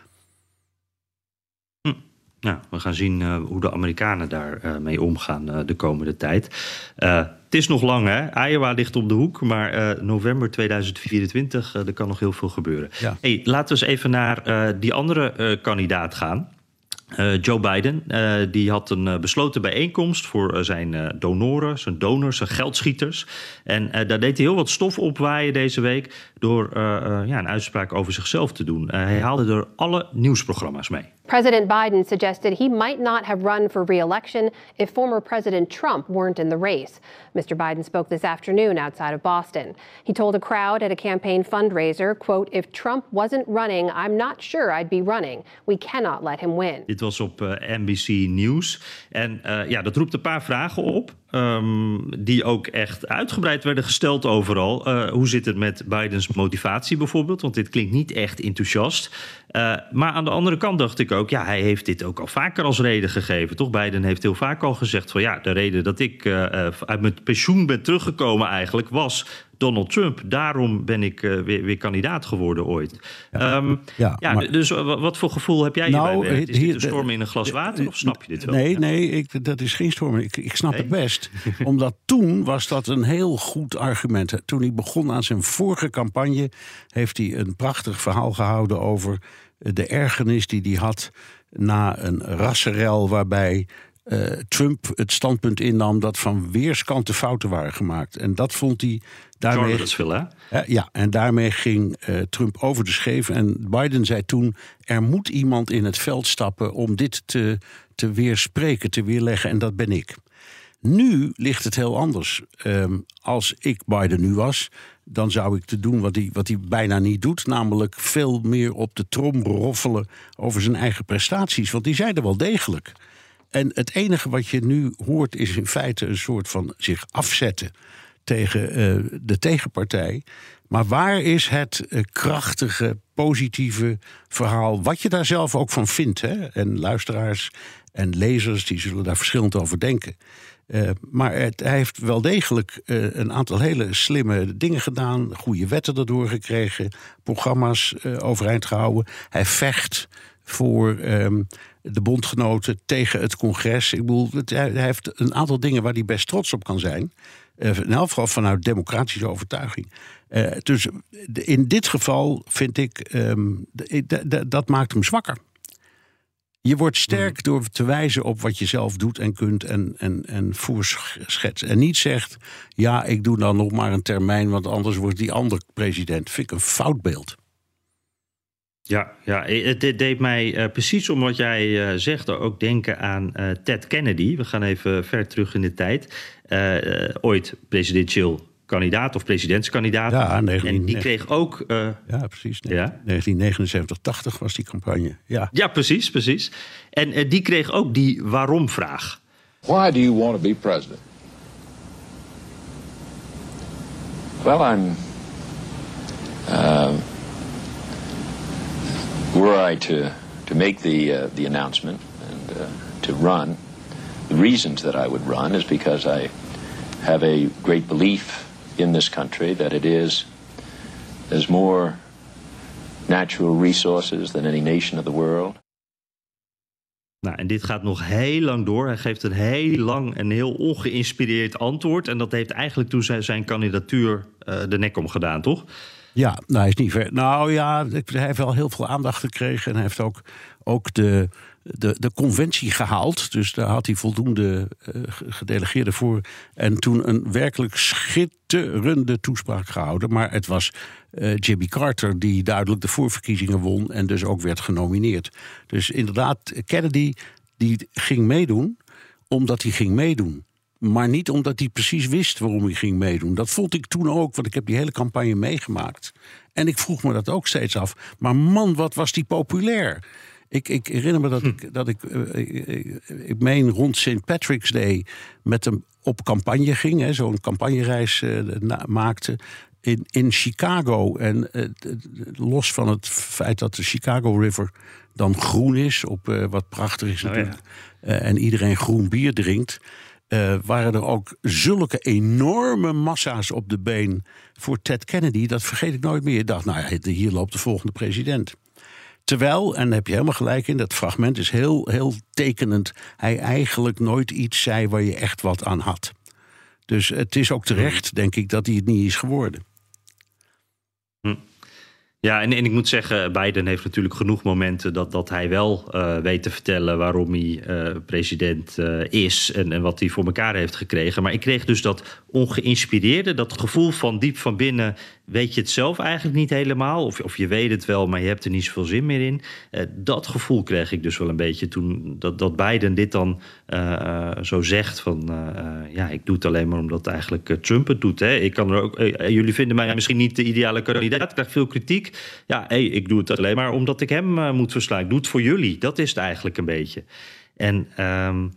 Nou, we gaan zien uh, hoe de Amerikanen daarmee uh, mee omgaan uh, de komende tijd. het is nog lang, hè? Iowa ligt op de hoek, maar november 2024, er kan nog heel veel gebeuren. Ja. Hey, laten we eens even naar die andere kandidaat gaan. Uh, Joe Biden uh, die had een uh, besloten bijeenkomst voor zijn donoren, zijn donors, zijn geldschieters. En daar deed hij heel wat stof opwaaien deze week door ja, een uitspraak over zichzelf te doen. hij haalde er alle nieuwsprogramma's mee. President Biden suggested he might not have run for re-election if former President Trump weren't in the race. Mr. Biden spoke this afternoon outside of Boston. He told a crowd at a campaign fundraiser, quote, if Trump wasn't running, I'm not sure I'd be running. We cannot let him win. Dit was op uh, NBC News. En uh, ja, dat roept een paar vragen op. Um, die ook echt uitgebreid werden gesteld overal. Uh, hoe zit het met Bidens motivatie bijvoorbeeld? Want dit klinkt niet echt enthousiast. Uh, maar aan de andere kant dacht ik ook, ja, hij heeft dit ook al vaker als reden gegeven. Toch? Biden heeft heel vaak al gezegd van ja, de reden dat ik uh, uit mijn pensioen ben teruggekomen eigenlijk was Donald Trump. Daarom ben ik uh, weer, weer, kandidaat geworden ooit. Ja, um, ja, ja maar, dus wat voor gevoel heb jij nou, hierbij? Is dit een storm in een glas water of snap je dit wel? Nee, nee ik, dat is geen storm. Ik, ik snap nee? het best. Omdat toen was dat een heel goed argument. Toen hij begon aan zijn vorige campagne... heeft hij een prachtig verhaal gehouden over de ergernis die hij had... na een rassenrel waarbij uh, Trump het standpunt innam dat van weerskanten fouten waren gemaakt. En dat vond hij. Daarmee, hè? Uh, ja, en daarmee ging uh, Trump over de scheef. En Biden zei toen: er moet iemand in het veld stappen om dit te, te weerspreken, te weerleggen. En dat ben ik. Nu ligt het heel anders. Um, als ik Biden nu was, dan zou ik te doen wat hij, wat hij bijna niet doet. Namelijk veel meer op de trom roffelen over zijn eigen prestaties. Want die zijn er wel degelijk. En het enige wat je nu hoort is in feite een soort van zich afzetten tegen uh, de tegenpartij. Maar waar is het uh, krachtige, positieve verhaal? Wat je daar zelf ook van vindt. Hè? En luisteraars en lezers die zullen daar verschillend over denken. Uh, maar hij heeft wel degelijk een aantal hele slimme dingen gedaan. Goede wetten erdoor gekregen. Programma's overeind gehouden. Hij vecht voor um, de bondgenoten tegen het congres. Ik bedoel, het, hij heeft een aantal dingen waar hij best trots op kan zijn. Uh, in elk geval vanuit democratische overtuiging. Uh, dus in dit geval vind ik, um, dat maakt hem zwakker. Je wordt sterk mm. door te wijzen op wat je zelf doet en kunt en, en, en voorschetst. En niet zegt, ja, ik doe dan nog maar een termijn, want anders wordt die ander president. Vind ik een fout beeld. Ja, ja, het deed mij uh, precies om wat jij uh, zegt ook denken aan uh, Ted Kennedy. We gaan even ver terug in de tijd. ooit presidentieel kandidaat of presidentskandidaat. Ja, 19, en die kreeg ook... ja, precies. Ja? 1979-80 was die campagne. Ja, ja precies, precies. En die kreeg ook die waarom-vraag. Why do you want to be president? Well, I'm. Were I to to make the uh, the announcement and uh, to run, the reasons that I would run is because I have a great belief in this country that it is there's more natural resources than any nation of the world. Nou, en dit gaat nog heel lang door. Hij geeft een heel lang en heel ongeïnspireerd antwoord. En dat heeft eigenlijk toen zijn, zijn kandidatuur uh, de nek om gedaan, toch? Ja, nou, hij is niet ver. Nou ja, hij heeft wel heel veel aandacht gekregen. En hij heeft ook, ook de, de, de conventie gehaald. Dus daar had hij voldoende uh, gedelegeerden voor. En toen een werkelijk schitterende toespraak gehouden. Maar het was uh, Jimmy Carter die duidelijk de voorverkiezingen won. En dus ook werd genomineerd. Dus inderdaad, Kennedy die ging meedoen omdat hij ging meedoen. Maar niet omdat hij precies wist waarom hij ging meedoen. Dat vond ik toen ook, want ik heb die hele campagne meegemaakt. En ik vroeg me dat ook steeds af. Maar man, wat was die populair? Ik, ik herinner me dat ik, dat ik, uh, ik, ik, meen rond St. Patrick's Day met hem op campagne ging. Zo'n campagnereis uh, maakte in, in Chicago. En uh, los van het feit dat de Chicago River dan groen is, op wat prachtig is natuurlijk. Oh ja. en iedereen groen bier drinkt. Uh, waren er ook zulke enorme massa's op de been voor Ted Kennedy. Dat vergeet ik nooit meer. Ik dacht, nou ja, hier loopt de volgende president. Terwijl, en daar heb je helemaal gelijk in, dat fragment is heel, heel tekenend. Hij eigenlijk nooit iets zei waar je echt wat aan had. Dus het is ook terecht, denk ik, dat hij het niet is geworden. Hm. Ja, en, en ik moet zeggen, Biden heeft natuurlijk genoeg momenten dat, dat hij wel uh, weet te vertellen waarom hij uh, president uh, is en, en wat hij voor elkaar heeft gekregen. Maar ik kreeg dus dat ongeïnspireerde, dat gevoel van diep van binnen, weet je het zelf eigenlijk niet helemaal. Of, of je weet het wel, maar je hebt er niet zoveel zin meer in. dat gevoel kreeg ik dus wel een beetje toen dat, dat Biden dit dan zo zegt van ja, ik doe het alleen maar omdat eigenlijk Trump het doet. Hè. Ik kan er ook, jullie vinden mij misschien niet de ideale kandidaat, ik krijg veel kritiek. Ja, hey, ik doe het alleen maar omdat ik hem moet verslaan. Ik doe het voor jullie. Dat is het eigenlijk een beetje. En um,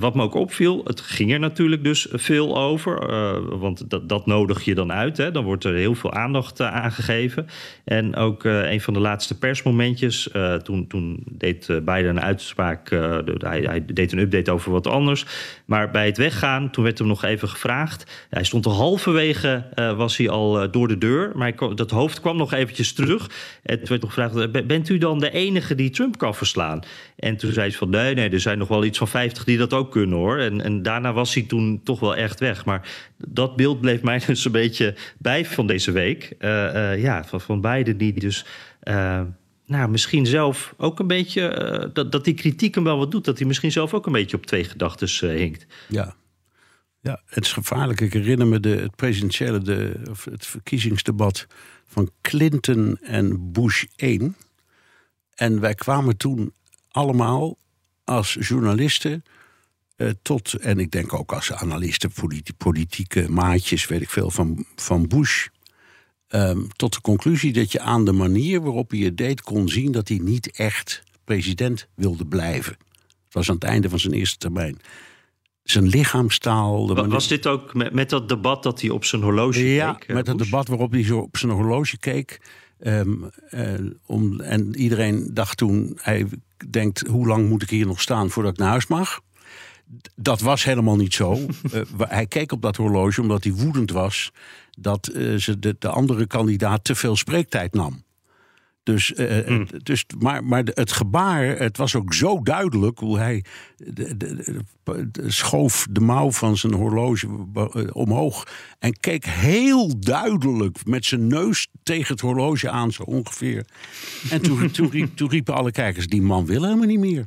wat me ook opviel, het ging er natuurlijk dus veel over. Uh, want dat, dat nodig je dan uit. Hè. Dan wordt er heel veel aandacht uh, aangegeven. En ook uh, een van de laatste persmomentjes. toen, toen deed Biden een uitspraak. hij, hij, deed een update over wat anders. Maar bij het weggaan, toen werd hem nog even gevraagd. Hij stond al halverwege, was hij al door de deur. Maar dat hoofd kwam nog eventjes terug. En toen werd nog gevraagd, bent u dan de enige die Trump kan verslaan? En toen zei hij van, nee, nee, er zijn nog wel iets van 50 die dat ook kunnen hoor. En, en daarna was hij toen toch wel echt weg. Maar dat beeld bleef mij dus een beetje bij van deze week. Uh, uh, ja, van, van beide die dus. Uh, nou, misschien zelf ook een beetje. dat, dat die kritiek hem wel wat doet. Dat hij misschien zelf ook een beetje op twee gedachten hinkt. Ja. Ja, het is gevaarlijk. Ik herinner me de, het presidentiële, de, of het verkiezingsdebat van Clinton en Bush 1. En wij kwamen toen allemaal als journalisten uh, tot, en ik denk ook als analisten, politi politieke maatjes, weet ik veel, van, van Bush. Um, tot de conclusie dat je aan de manier waarop hij het deed kon zien dat hij niet echt president wilde blijven. Het was aan het einde van zijn eerste termijn. Zijn lichaamstaal. Was manier... dit ook met, met, dat debat dat hij op zijn horloge ja, keek? Ja, met het debat waarop hij zo op zijn horloge keek. Um, uh, om, en iedereen dacht toen, hij denkt, hoe lang moet ik hier nog staan voordat ik naar huis mag? Dat was helemaal niet zo. uh, hij keek op dat horloge omdat hij woedend was dat uh, ze de, de, andere kandidaat te veel spreektijd nam. Dus, uh, mm. dus, maar, maar het gebaar, het was ook zo duidelijk hoe hij de, de, de, schoof de mouw van zijn horloge omhoog en keek heel duidelijk met zijn neus tegen het horloge aan, zo ongeveer. En toen, toen, riep, toen riepen alle kijkers: die man wil helemaal niet meer.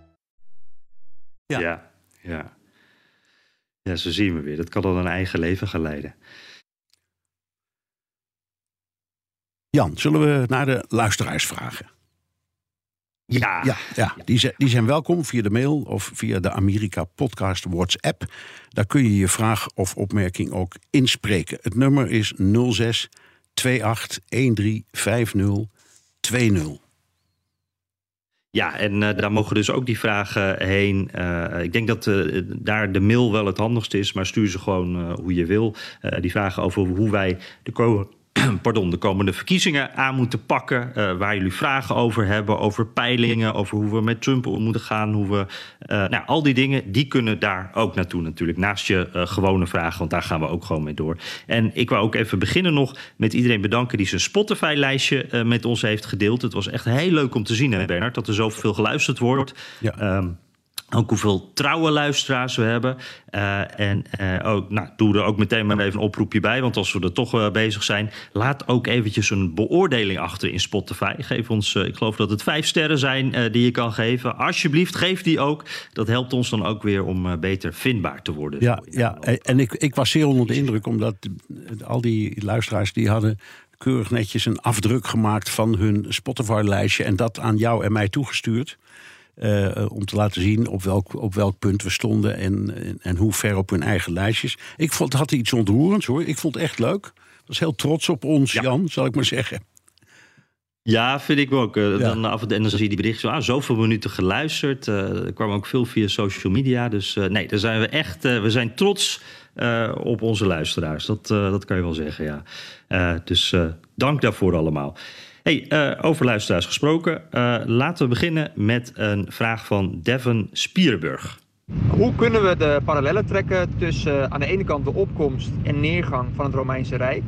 Ja. ja, ja. Zo zien we weer. Dat kan al een eigen leven gaan leiden. Jan, zullen we naar de luisteraars vragen? Ja. ja. Die, zijn, die zijn welkom via de mail of via de Amerika Podcast WhatsApp. Daar kun je je vraag of opmerking ook inspreken. Het nummer is 06 28 13 50 20. Ja, en uh, daar mogen dus ook die vragen heen. Uh, ik denk dat uh, daar de mail wel het handigste is, maar stuur ze gewoon hoe je wil. die vragen over hoe wij de pardon, de komende verkiezingen aan moeten pakken. Uh, waar jullie vragen over hebben, over peilingen, over hoe we met Trump om moeten gaan. Hoe we, uh, nou, al die dingen, die kunnen daar ook naartoe natuurlijk. Naast je uh, gewone vragen, want daar gaan we ook gewoon mee door. En ik wou ook even beginnen nog met iedereen bedanken die zijn Spotify-lijstje met ons heeft gedeeld. Het was echt heel leuk om te zien, hè, Bernard, dat er zoveel geluisterd wordt. Ja. Um, ook hoeveel trouwe luisteraars we hebben. Uh, en uh, ook, nou, doe er ook meteen maar even een oproepje bij. Want als we er toch uh, bezig zijn, laat ook eventjes een beoordeling achter in Spotify. Geef ons, ik geloof dat het vijf sterren zijn die je kan geven. Alsjeblieft, geef die ook. Dat helpt ons dan ook weer om beter vindbaar te worden. Ja, ja. en ik, ik was zeer onder de indruk, omdat al die luisteraars die hadden keurig netjes een afdruk gemaakt van hun Spotify-lijstje en dat aan jou en mij toegestuurd. Uh, om te laten zien op welk, op welk punt we stonden en, en, en, hoe ver op hun eigen lijstjes. Ik vond, het had iets ontroerends hoor. Ik vond het echt leuk. Was heel trots op ons, ja. Jan, zal ik maar zeggen. Ja, vind ik ook. Uh, ja. dan af en en dan zie je die berichten. Ah, zoveel minuten geluisterd. Uh, er kwam ook veel via social media. Dus nee, daar zijn we echt. we zijn trots op onze luisteraars. Dat, dat kan je wel zeggen, ja. dus dank daarvoor allemaal. Hey, uh, over luisteraars gesproken. Uh, laten we beginnen met een vraag van Devon Spierburg. Hoe kunnen we de parallellen trekken tussen uh, aan de ene kant de opkomst en neergang van het Romeinse Rijk,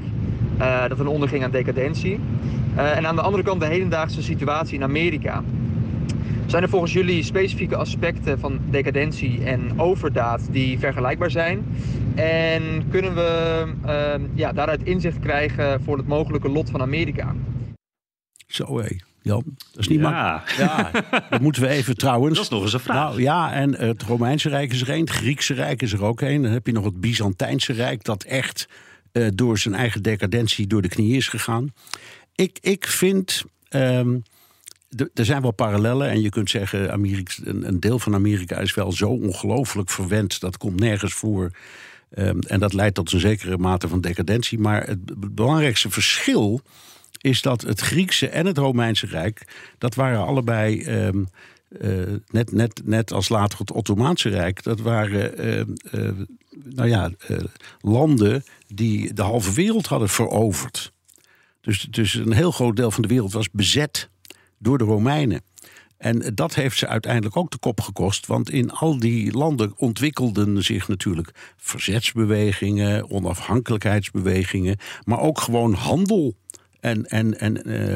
dat een onderging aan decadentie, en aan de andere kant de hedendaagse situatie in Amerika? Zijn er volgens jullie specifieke aspecten van decadentie en overdaad die vergelijkbaar zijn? En kunnen we ja, daaruit inzicht krijgen voor het mogelijke lot van Amerika? Zo hé, Jan. Dat is niet ja. makkelijk. Ja, dat moeten we even trouwens. Dat is nog eens een vraag. Nou ja, en het Romeinse Rijk is er één. Het Griekse Rijk is er ook één. Dan heb je nog het Byzantijnse Rijk... dat echt uh, door zijn eigen decadentie door de knie is gegaan. Ik, ik vind... Um, er zijn wel parallellen en je kunt zeggen... Amerika, een, een deel van Amerika is wel zo ongelooflijk verwend... dat komt nergens voor... Um, en dat leidt tot een zekere mate van decadentie. Maar het belangrijkste verschil is dat het Griekse en het Romeinse Rijk, dat waren allebei. Um, uh, net, net, net als later het Ottomaanse Rijk, dat waren uh, uh, nou ja, landen die de halve wereld hadden veroverd. Dus, dus een heel groot deel van de wereld was bezet door de Romeinen. En dat heeft ze uiteindelijk ook de kop gekost. Want in al die landen ontwikkelden zich natuurlijk verzetsbewegingen, onafhankelijkheidsbewegingen, maar ook gewoon handel en, en, en, uh,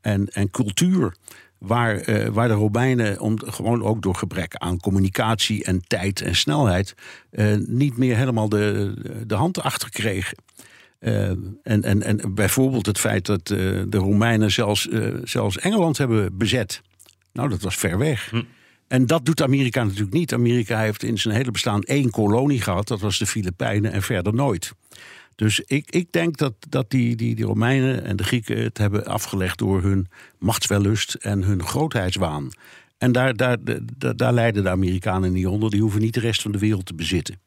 en, en cultuur. Waar, uh, waar de Romeinen, om, gewoon ook door gebrek aan communicatie en tijd en snelheid, uh, niet meer helemaal de, de hand achter kregen. en, en, en bijvoorbeeld het feit dat de Romeinen zelfs, zelfs Engeland hebben bezet. Nou, dat was ver weg. Hm. En dat doet Amerika natuurlijk niet. Amerika heeft in zijn hele bestaan één kolonie gehad, dat was de Filipijnen, en verder nooit. Dus ik, ik denk dat, dat die, die, die Romeinen en de Grieken het hebben afgelegd door hun machtswellust en hun grootheidswaan. En daar, daar, daar, daar lijden de Amerikanen niet onder. Die hoeven niet de rest van de wereld te bezitten.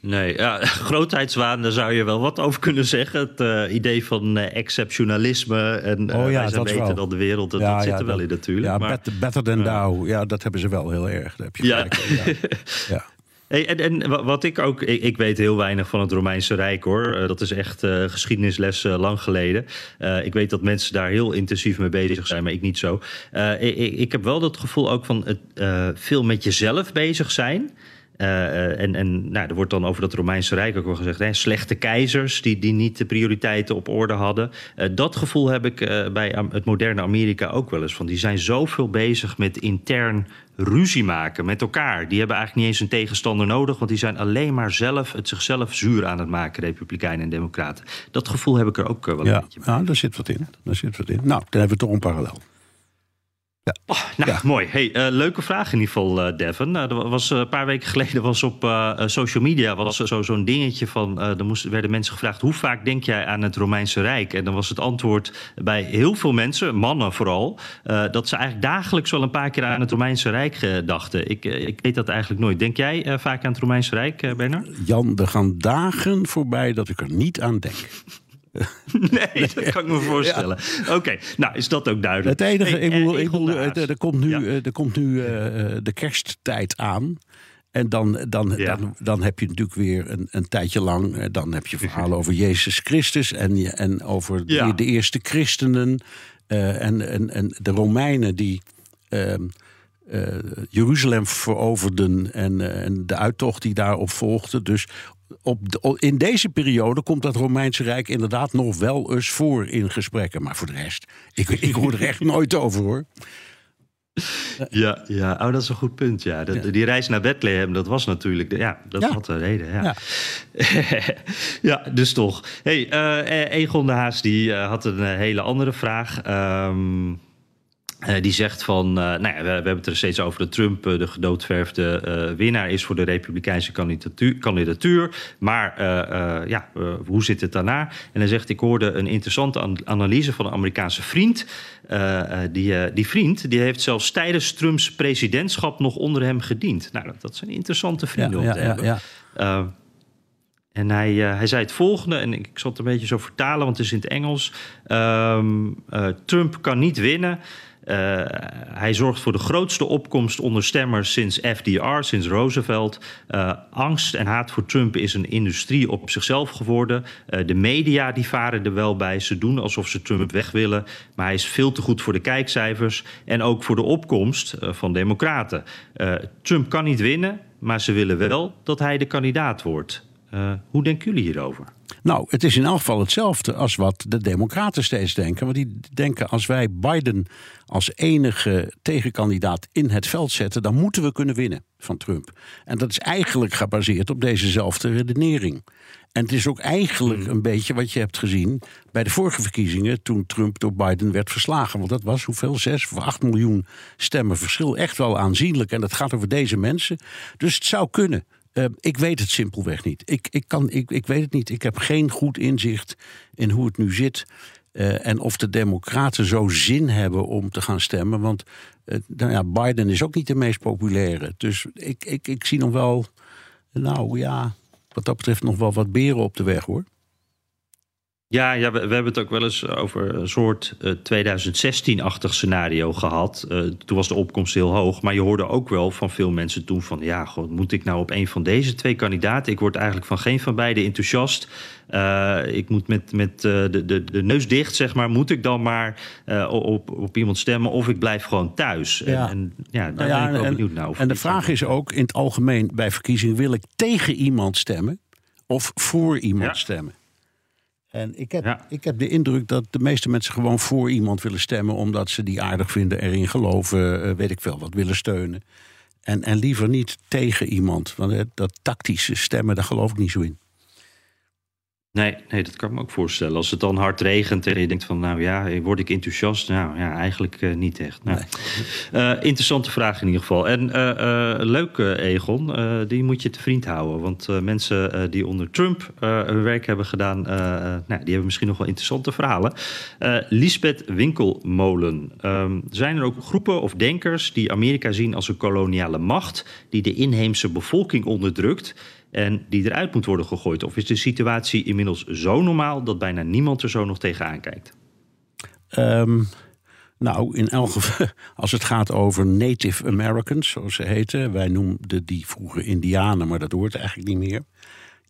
Nee, ja, grootheidswaan, daar zou je wel wat over kunnen zeggen. Het uh, idee van uh, exceptionalisme en uh, oh, ja, wij zijn beter dan de wereld, dat, ja, dat zit er wel in natuurlijk. Ja, maar, better, better than thou, ja, dat hebben ze wel heel erg. Daar heb je ja. en, en, wat ik ook, ik, weet heel weinig van het Romeinse Rijk hoor. Uh, dat is echt uh, geschiedenisles uh, lang geleden. ik weet dat mensen daar heel intensief mee bezig zijn, maar ik niet zo. Ik, ik, heb wel dat gevoel ook van het veel met jezelf bezig zijn. Uh, en en nou, er wordt dan over dat Romeinse Rijk ook wel gezegd: hè, slechte keizers die, die niet de prioriteiten op orde hadden. Uh, dat gevoel heb ik uh, bij het moderne Amerika ook wel eens. Van die zijn zoveel bezig met intern ruzie maken met elkaar. Die hebben eigenlijk niet eens een tegenstander nodig, want die zijn alleen maar zelf het zichzelf zuur aan het maken, Republikeinen en Democraten. Dat gevoel heb ik er ook wel ja, een beetje. Ja, daar zit wat in. Daar zit wat in. Nou, dan hebben we toch een parallel. Oh, nou, mooi. Hey, uh, leuke vraag in ieder geval, uh, Devin. Er was, een paar weken geleden was op social media was zo, zo'n dingetje van... er moesten, werden mensen gevraagd, hoe vaak denk jij aan het Romeinse Rijk? En dan was het antwoord bij heel veel mensen, mannen vooral... dat ze eigenlijk dagelijks wel een paar keer aan het Romeinse Rijk dachten. Ik, ik weet dat eigenlijk nooit. Denk jij vaak aan het Romeinse Rijk, Bernard? Jan, er gaan dagen voorbij dat ik er niet aan denk. nee, dat kan ik me voorstellen. Oké, nou is dat ook duidelijk. Het enige, ik bedoel, ik bedoel er, komt nu, er komt nu uh, de kersttijd aan. En dan, dan, dan, dan heb je natuurlijk weer een, een tijdje lang. Dan heb je verhalen over Jezus Christus en, en over de, de eerste christenen. Uh, en, en, en de Romeinen die. Uh, uh, Jeruzalem veroverden en, en de uittocht die daarop volgde. Dus op in deze periode komt dat Romeinse Rijk inderdaad nog wel eens voor in gesprekken. Maar voor de rest, ik, ik hoor er echt nooit over hoor. Ja, ja. Oh, dat is een goed punt. Ja. Die reis naar Bethlehem, dat was natuurlijk. Ja, dat ja. had een reden. Ja, ja. ja dus toch. Hey, uh, Egon de Haas die, uh, had een hele andere vraag. Um, uh, die zegt van, uh, nou ja, we, we, hebben het er steeds over dat Trump uh, de gedoodverfde winnaar is voor de Republikeinse kandidatuur. kandidatuur maar ja, hoe zit het daarna? En hij zegt, ik hoorde een interessante an analyse van een Amerikaanse vriend. die, die vriend die heeft zelfs tijdens Trumps presidentschap nog onder hem gediend. Nou, dat, dat zijn interessante vrienden ja, om te ja, hebben. Ja, en hij, uh, hij zei het volgende, en ik zal het een beetje zo vertalen, want het is in het Engels. Um, uh, Trump kan niet winnen. Uh, hij zorgt voor de grootste opkomst onder stemmers sinds FDR, sinds Roosevelt. Uh, angst en haat voor Trump is een industrie op zichzelf geworden. Uh, de media die varen er wel bij. Ze doen alsof ze Trump weg willen. Maar hij is veel te goed voor de kijkcijfers en ook voor de opkomst van democraten. Trump kan niet winnen, maar ze willen wel dat hij de kandidaat wordt. hoe denken jullie hierover? Nou, het is in elk geval hetzelfde als wat de Democraten steeds denken. Want die denken als wij Biden als enige tegenkandidaat in het veld zetten, dan moeten we kunnen winnen van Trump. En dat is eigenlijk gebaseerd op dezezelfde redenering. En het is ook eigenlijk hmm. een beetje wat je hebt gezien bij de vorige verkiezingen toen Trump door Biden werd verslagen. Want dat was hoeveel? Zes of acht miljoen stemmen verschil. Echt wel aanzienlijk. En dat gaat over deze mensen. Dus het zou kunnen. Uh, ik weet het simpelweg niet. Ik, ik, kan, ik, ik weet het niet. Ik heb geen goed inzicht in hoe het nu zit. Uh, en of de Democraten zo zin hebben om te gaan stemmen. Want uh, nou ja, Biden is ook niet de meest populaire. Dus ik, ik, ik zie nog wel, nou ja, wat dat betreft nog wel wat beren op de weg hoor. Ja, ja we, we, hebben het ook wel eens over een soort uh, 2016-achtig scenario gehad. Uh, toen was de opkomst heel hoog. Maar je hoorde ook wel van veel mensen toen van... ja, god, moet ik nou op een van deze twee kandidaten? Ik word eigenlijk van geen van beide enthousiast. Uh, ik moet met, met de, de, de neus dicht, zeg maar. Moet ik dan maar op, op iemand stemmen of ik blijf gewoon thuis? Ja. En, en ja, daar nou ja, ben ik wel benieuwd naar. En de vraag is ook in het algemeen bij verkiezingen... wil ik tegen iemand stemmen of voor iemand ja. stemmen? En ik heb, ik heb de indruk dat de meeste mensen gewoon voor iemand willen stemmen. omdat ze die aardig vinden, erin geloven, uh, weet ik veel, wat willen steunen. En, en liever niet tegen iemand. Want uh, dat tactische stemmen, daar geloof ik niet zo in. Nee, nee, dat kan ik me ook voorstellen. Als het dan hard regent en je denkt van, nou ja, word ik enthousiast? Nou ja, eigenlijk uh, niet echt. Nou, nee. uh, interessante vraag in ieder geval. En uh, leuk, Egon, die moet je te vriend houden. Want mensen die onder Trump hun werk hebben gedaan, nou, die hebben misschien nog wel interessante verhalen. Lisbeth Winkelmolen. Um, zijn er ook groepen of denkers die Amerika zien als een koloniale macht, die de inheemse bevolking onderdrukt? En die eruit moet worden gegooid? Of is de situatie inmiddels zo normaal dat bijna niemand er zo nog tegenaan kijkt? Um, nou, in elk geval, als het gaat over Native Americans, zoals ze heten, wij noemden die vroeger Indianen, maar dat hoort eigenlijk niet meer.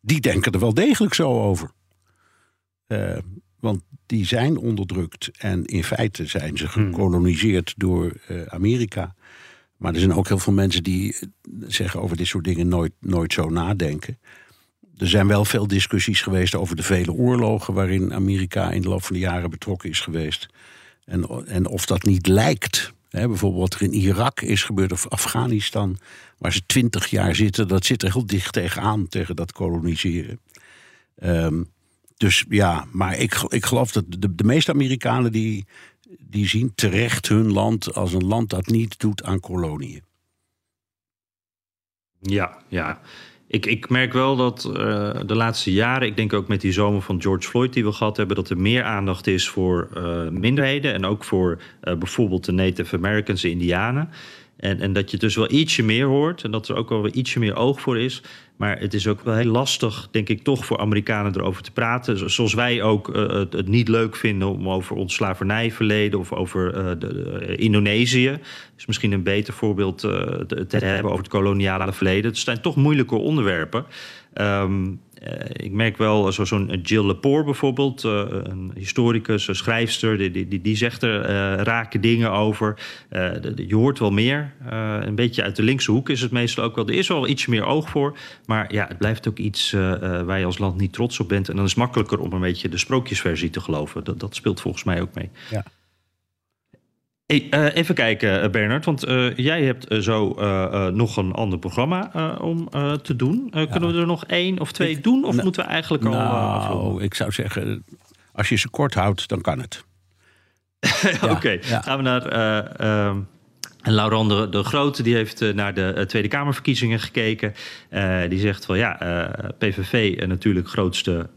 Die denken er wel degelijk zo over. Uh, want die zijn onderdrukt en in feite zijn ze hmm. gekoloniseerd door uh, Amerika. Maar er zijn ook heel veel mensen die zeggen over dit soort dingen nooit, nooit zo nadenken. Er zijn wel veel discussies geweest over de vele oorlogen waarin Amerika in de loop van de jaren betrokken is geweest. En, en of dat niet lijkt. Bijvoorbeeld wat er in Irak is gebeurd of Afghanistan, waar ze twintig jaar zitten, dat zit er heel dicht tegenaan, tegen dat koloniseren. Um, dus ja, maar ik, ik geloof dat de, de meeste Amerikanen die die zien terecht hun land als een land dat niet doet aan koloniën. Ja, ja. Ik, ik merk wel dat uh, de laatste jaren, ik denk ook met die zomer van George Floyd die we gehad hebben, dat er meer aandacht is voor uh, minderheden en ook voor uh, bijvoorbeeld de Native Americans en Indianen. En, en dat je dus wel ietsje meer hoort en dat er ook wel weer ietsje meer oog voor is. Maar het is ook wel heel lastig, denk ik, toch voor Amerikanen erover te praten. Zoals wij ook uh, het niet leuk vinden om over ons slavernijverleden of over uh, de, de, Indonesië. is misschien een beter voorbeeld te, hebben over het koloniale verleden. Het zijn toch moeilijke onderwerpen. Uh, ik merk wel zo'n Jill Lepore bijvoorbeeld, een historicus, een schrijfster, die, die, die zegt er rake dingen over. Je hoort wel meer. een beetje uit de linkse hoek is het meestal ook wel. Er is wel iets meer oog voor, maar ja, het blijft ook iets waar je als land niet trots op bent. En dan is het makkelijker om een beetje de sprookjesversie te geloven. Dat, dat speelt volgens mij ook mee. Ja. Uh, even kijken, Bernard, want uh, jij hebt uh, zo nog een ander programma om te doen. Kunnen we er nog één of twee doen, of moeten we eigenlijk al nou, afronden? ik zou zeggen, als je ze kort houdt, dan kan het. Oké, okay. ja. gaan we naar ehm, en Laurent de, Grote die heeft uh, naar de uh, Tweede Kamerverkiezingen gekeken. Uh, die zegt wel ja, PVV natuurlijk grootste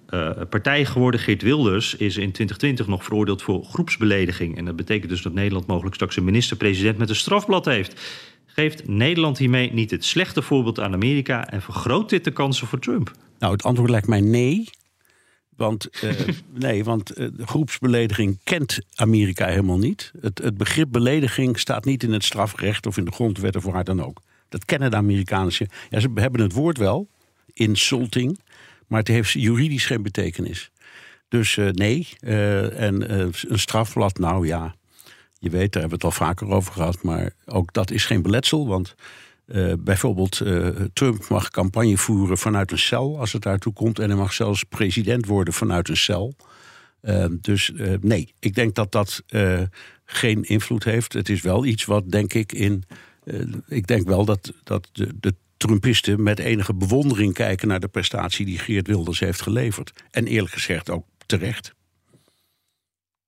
partij geworden. Geert Wilders is in 2020 nog veroordeeld voor groepsbelediging. En dat betekent dus dat Nederland mogelijk straks een minister-president met een strafblad heeft. Geeft Nederland hiermee niet het slechte voorbeeld aan Amerika en vergroot dit de kansen voor Trump? Nou, het antwoord lijkt mij nee. Want, uh, nee, want uh, groepsbelediging kent Amerika helemaal niet. Het, het, begrip belediging staat niet in het strafrecht of in de grondwet of waar dan ook. Dat kennen de Amerikanen. Ja, ze hebben het woord wel, insulting, maar het heeft juridisch geen betekenis. Dus uh, nee. en een strafblad, nou ja, je weet, daar hebben we het al vaker over gehad, maar ook dat is geen beletsel, want uh, bijvoorbeeld, uh, Trump mag campagne voeren vanuit een cel als het daartoe komt. En hij mag zelfs president worden vanuit een cel. Uh, dus nee, ik denk dat dat geen invloed heeft. Het is wel iets wat, denk ik, in. ik denk wel dat, dat de, de Trumpisten met enige bewondering kijken naar de prestatie die Geert Wilders heeft geleverd. En eerlijk gezegd ook terecht.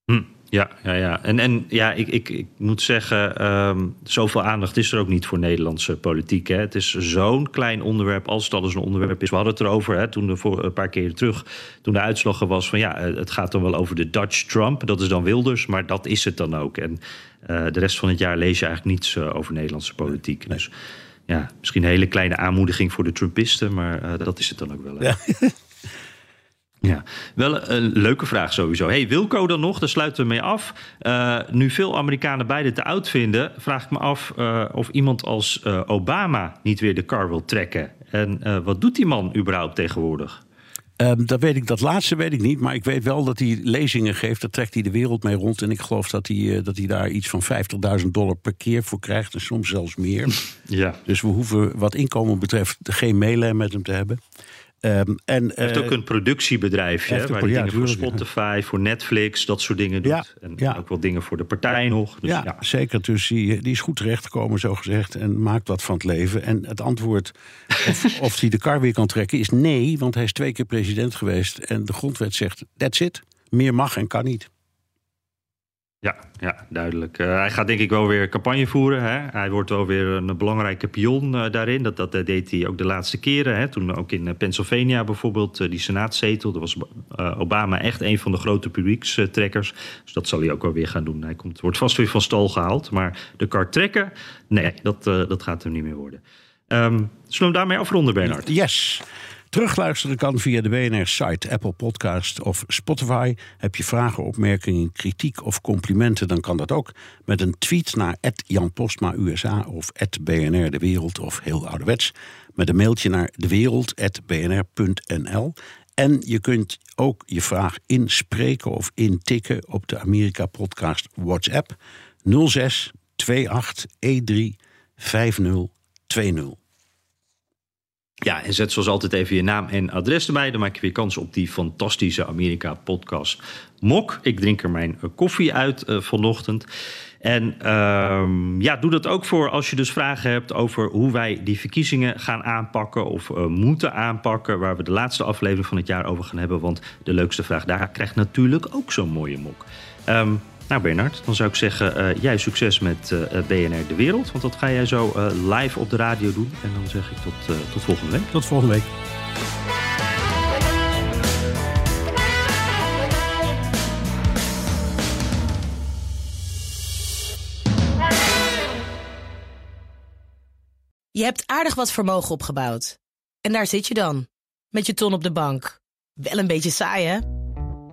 Hm. Ja, ja, ja. En, en ja, ik, ik, ik moet zeggen, um, zoveel aandacht is er ook niet voor Nederlandse politiek. Hè. Het is zo'n klein onderwerp, als het al eens een onderwerp is. We hadden het erover hè, toen de, voor een paar keer terug, toen de uitslag er was van ja, het gaat dan wel over de Dutch Trump. Dat is dan Wilders, maar dat is het dan ook. En uh, de rest van het jaar lees je eigenlijk niets uh, over Nederlandse politiek. Dus ja, misschien een hele kleine aanmoediging voor de Trumpisten, maar uh, dat is het dan ook wel. Hè. Ja. Ja, wel een leuke vraag sowieso. Hey, Wilco dan nog, daar sluiten we mee af. Uh, nu veel Amerikanen beide te oud vinden, vraag ik me af uh, of iemand als uh, Obama niet weer de kar wil trekken. En wat doet die man überhaupt tegenwoordig? Um, dat weet ik, dat laatste weet ik niet, maar ik weet wel dat hij lezingen geeft. Daar trekt hij de wereld mee rond. En ik geloof dat hij, dat hij daar iets van 50.000 dollar per keer voor krijgt. En soms zelfs meer. Ja. Dus we hoeven wat inkomen betreft geen meelijn met hem te hebben. Um, en, hij heeft uh, ook een productiebedrijfje, hè, waar ja, dingen voor Spotify, ja. voor Netflix, dat soort dingen doet. Ja, en ja. ook wel dingen voor de partij nog. Dus ja, zeker. Dus die, die is goed terechtgekomen, zo gezegd, en maakt wat van het leven. En het antwoord of, of hij de kar weer kan trekken is nee, want hij is twee keer president geweest. En de grondwet zegt, that's it. Meer mag en kan niet. Ja, ja duidelijk. Uh, hij gaat denk ik wel weer campagne voeren. Hè? Hij wordt wel weer een belangrijke pion uh, daarin. Dat, dat, dat, deed hij ook de laatste keren. Hè? Toen ook in Pennsylvania bijvoorbeeld, die senaatzetel. Daar was Obama echt een van de grote publiekstrekkers. Dus dat zal hij ook wel weer gaan doen. Hij komt, wordt vast weer van stal gehaald. Maar de kar trekken, nee, dat, dat gaat hem niet meer worden. Um, zullen we hem daarmee afronden, Bernard? Yes. Terugluisteren kan via de BNR-site, Apple Podcast of Spotify. Heb je vragen, opmerkingen, kritiek of complimenten... dan kan dat ook met een tweet naar Jan Postma USA of BNR De Wereld of heel ouderwets... met een mailtje naar dewereld.bnr.nl. En je kunt ook je vraag inspreken of intikken op de Amerika-podcast WhatsApp 06 28 13 5020. Ja, en zet zoals altijd even je naam en adres erbij. Dan maak je weer kans op die fantastische Amerika-podcast Mok. Ik drink er mijn koffie uit uh, vanochtend. En uh, ja, doe dat ook voor als je dus vragen hebt over hoe wij die verkiezingen gaan aanpakken of uh, moeten aanpakken. Waar we de laatste aflevering van het jaar over gaan hebben. Want de leukste vraag daar krijgt natuurlijk ook zo'n mooie mok. Um, Nou Bernard, dan zou ik zeggen, eh, jij succes met eh, eh, BNR De Wereld. Want dat ga jij zo eh, live op de radio doen. En dan zeg ik tot, eh, tot volgende week. Tot volgende week. Je hebt aardig wat vermogen opgebouwd. En daar zit je dan, met je ton op de bank. Wel een beetje saai, hè?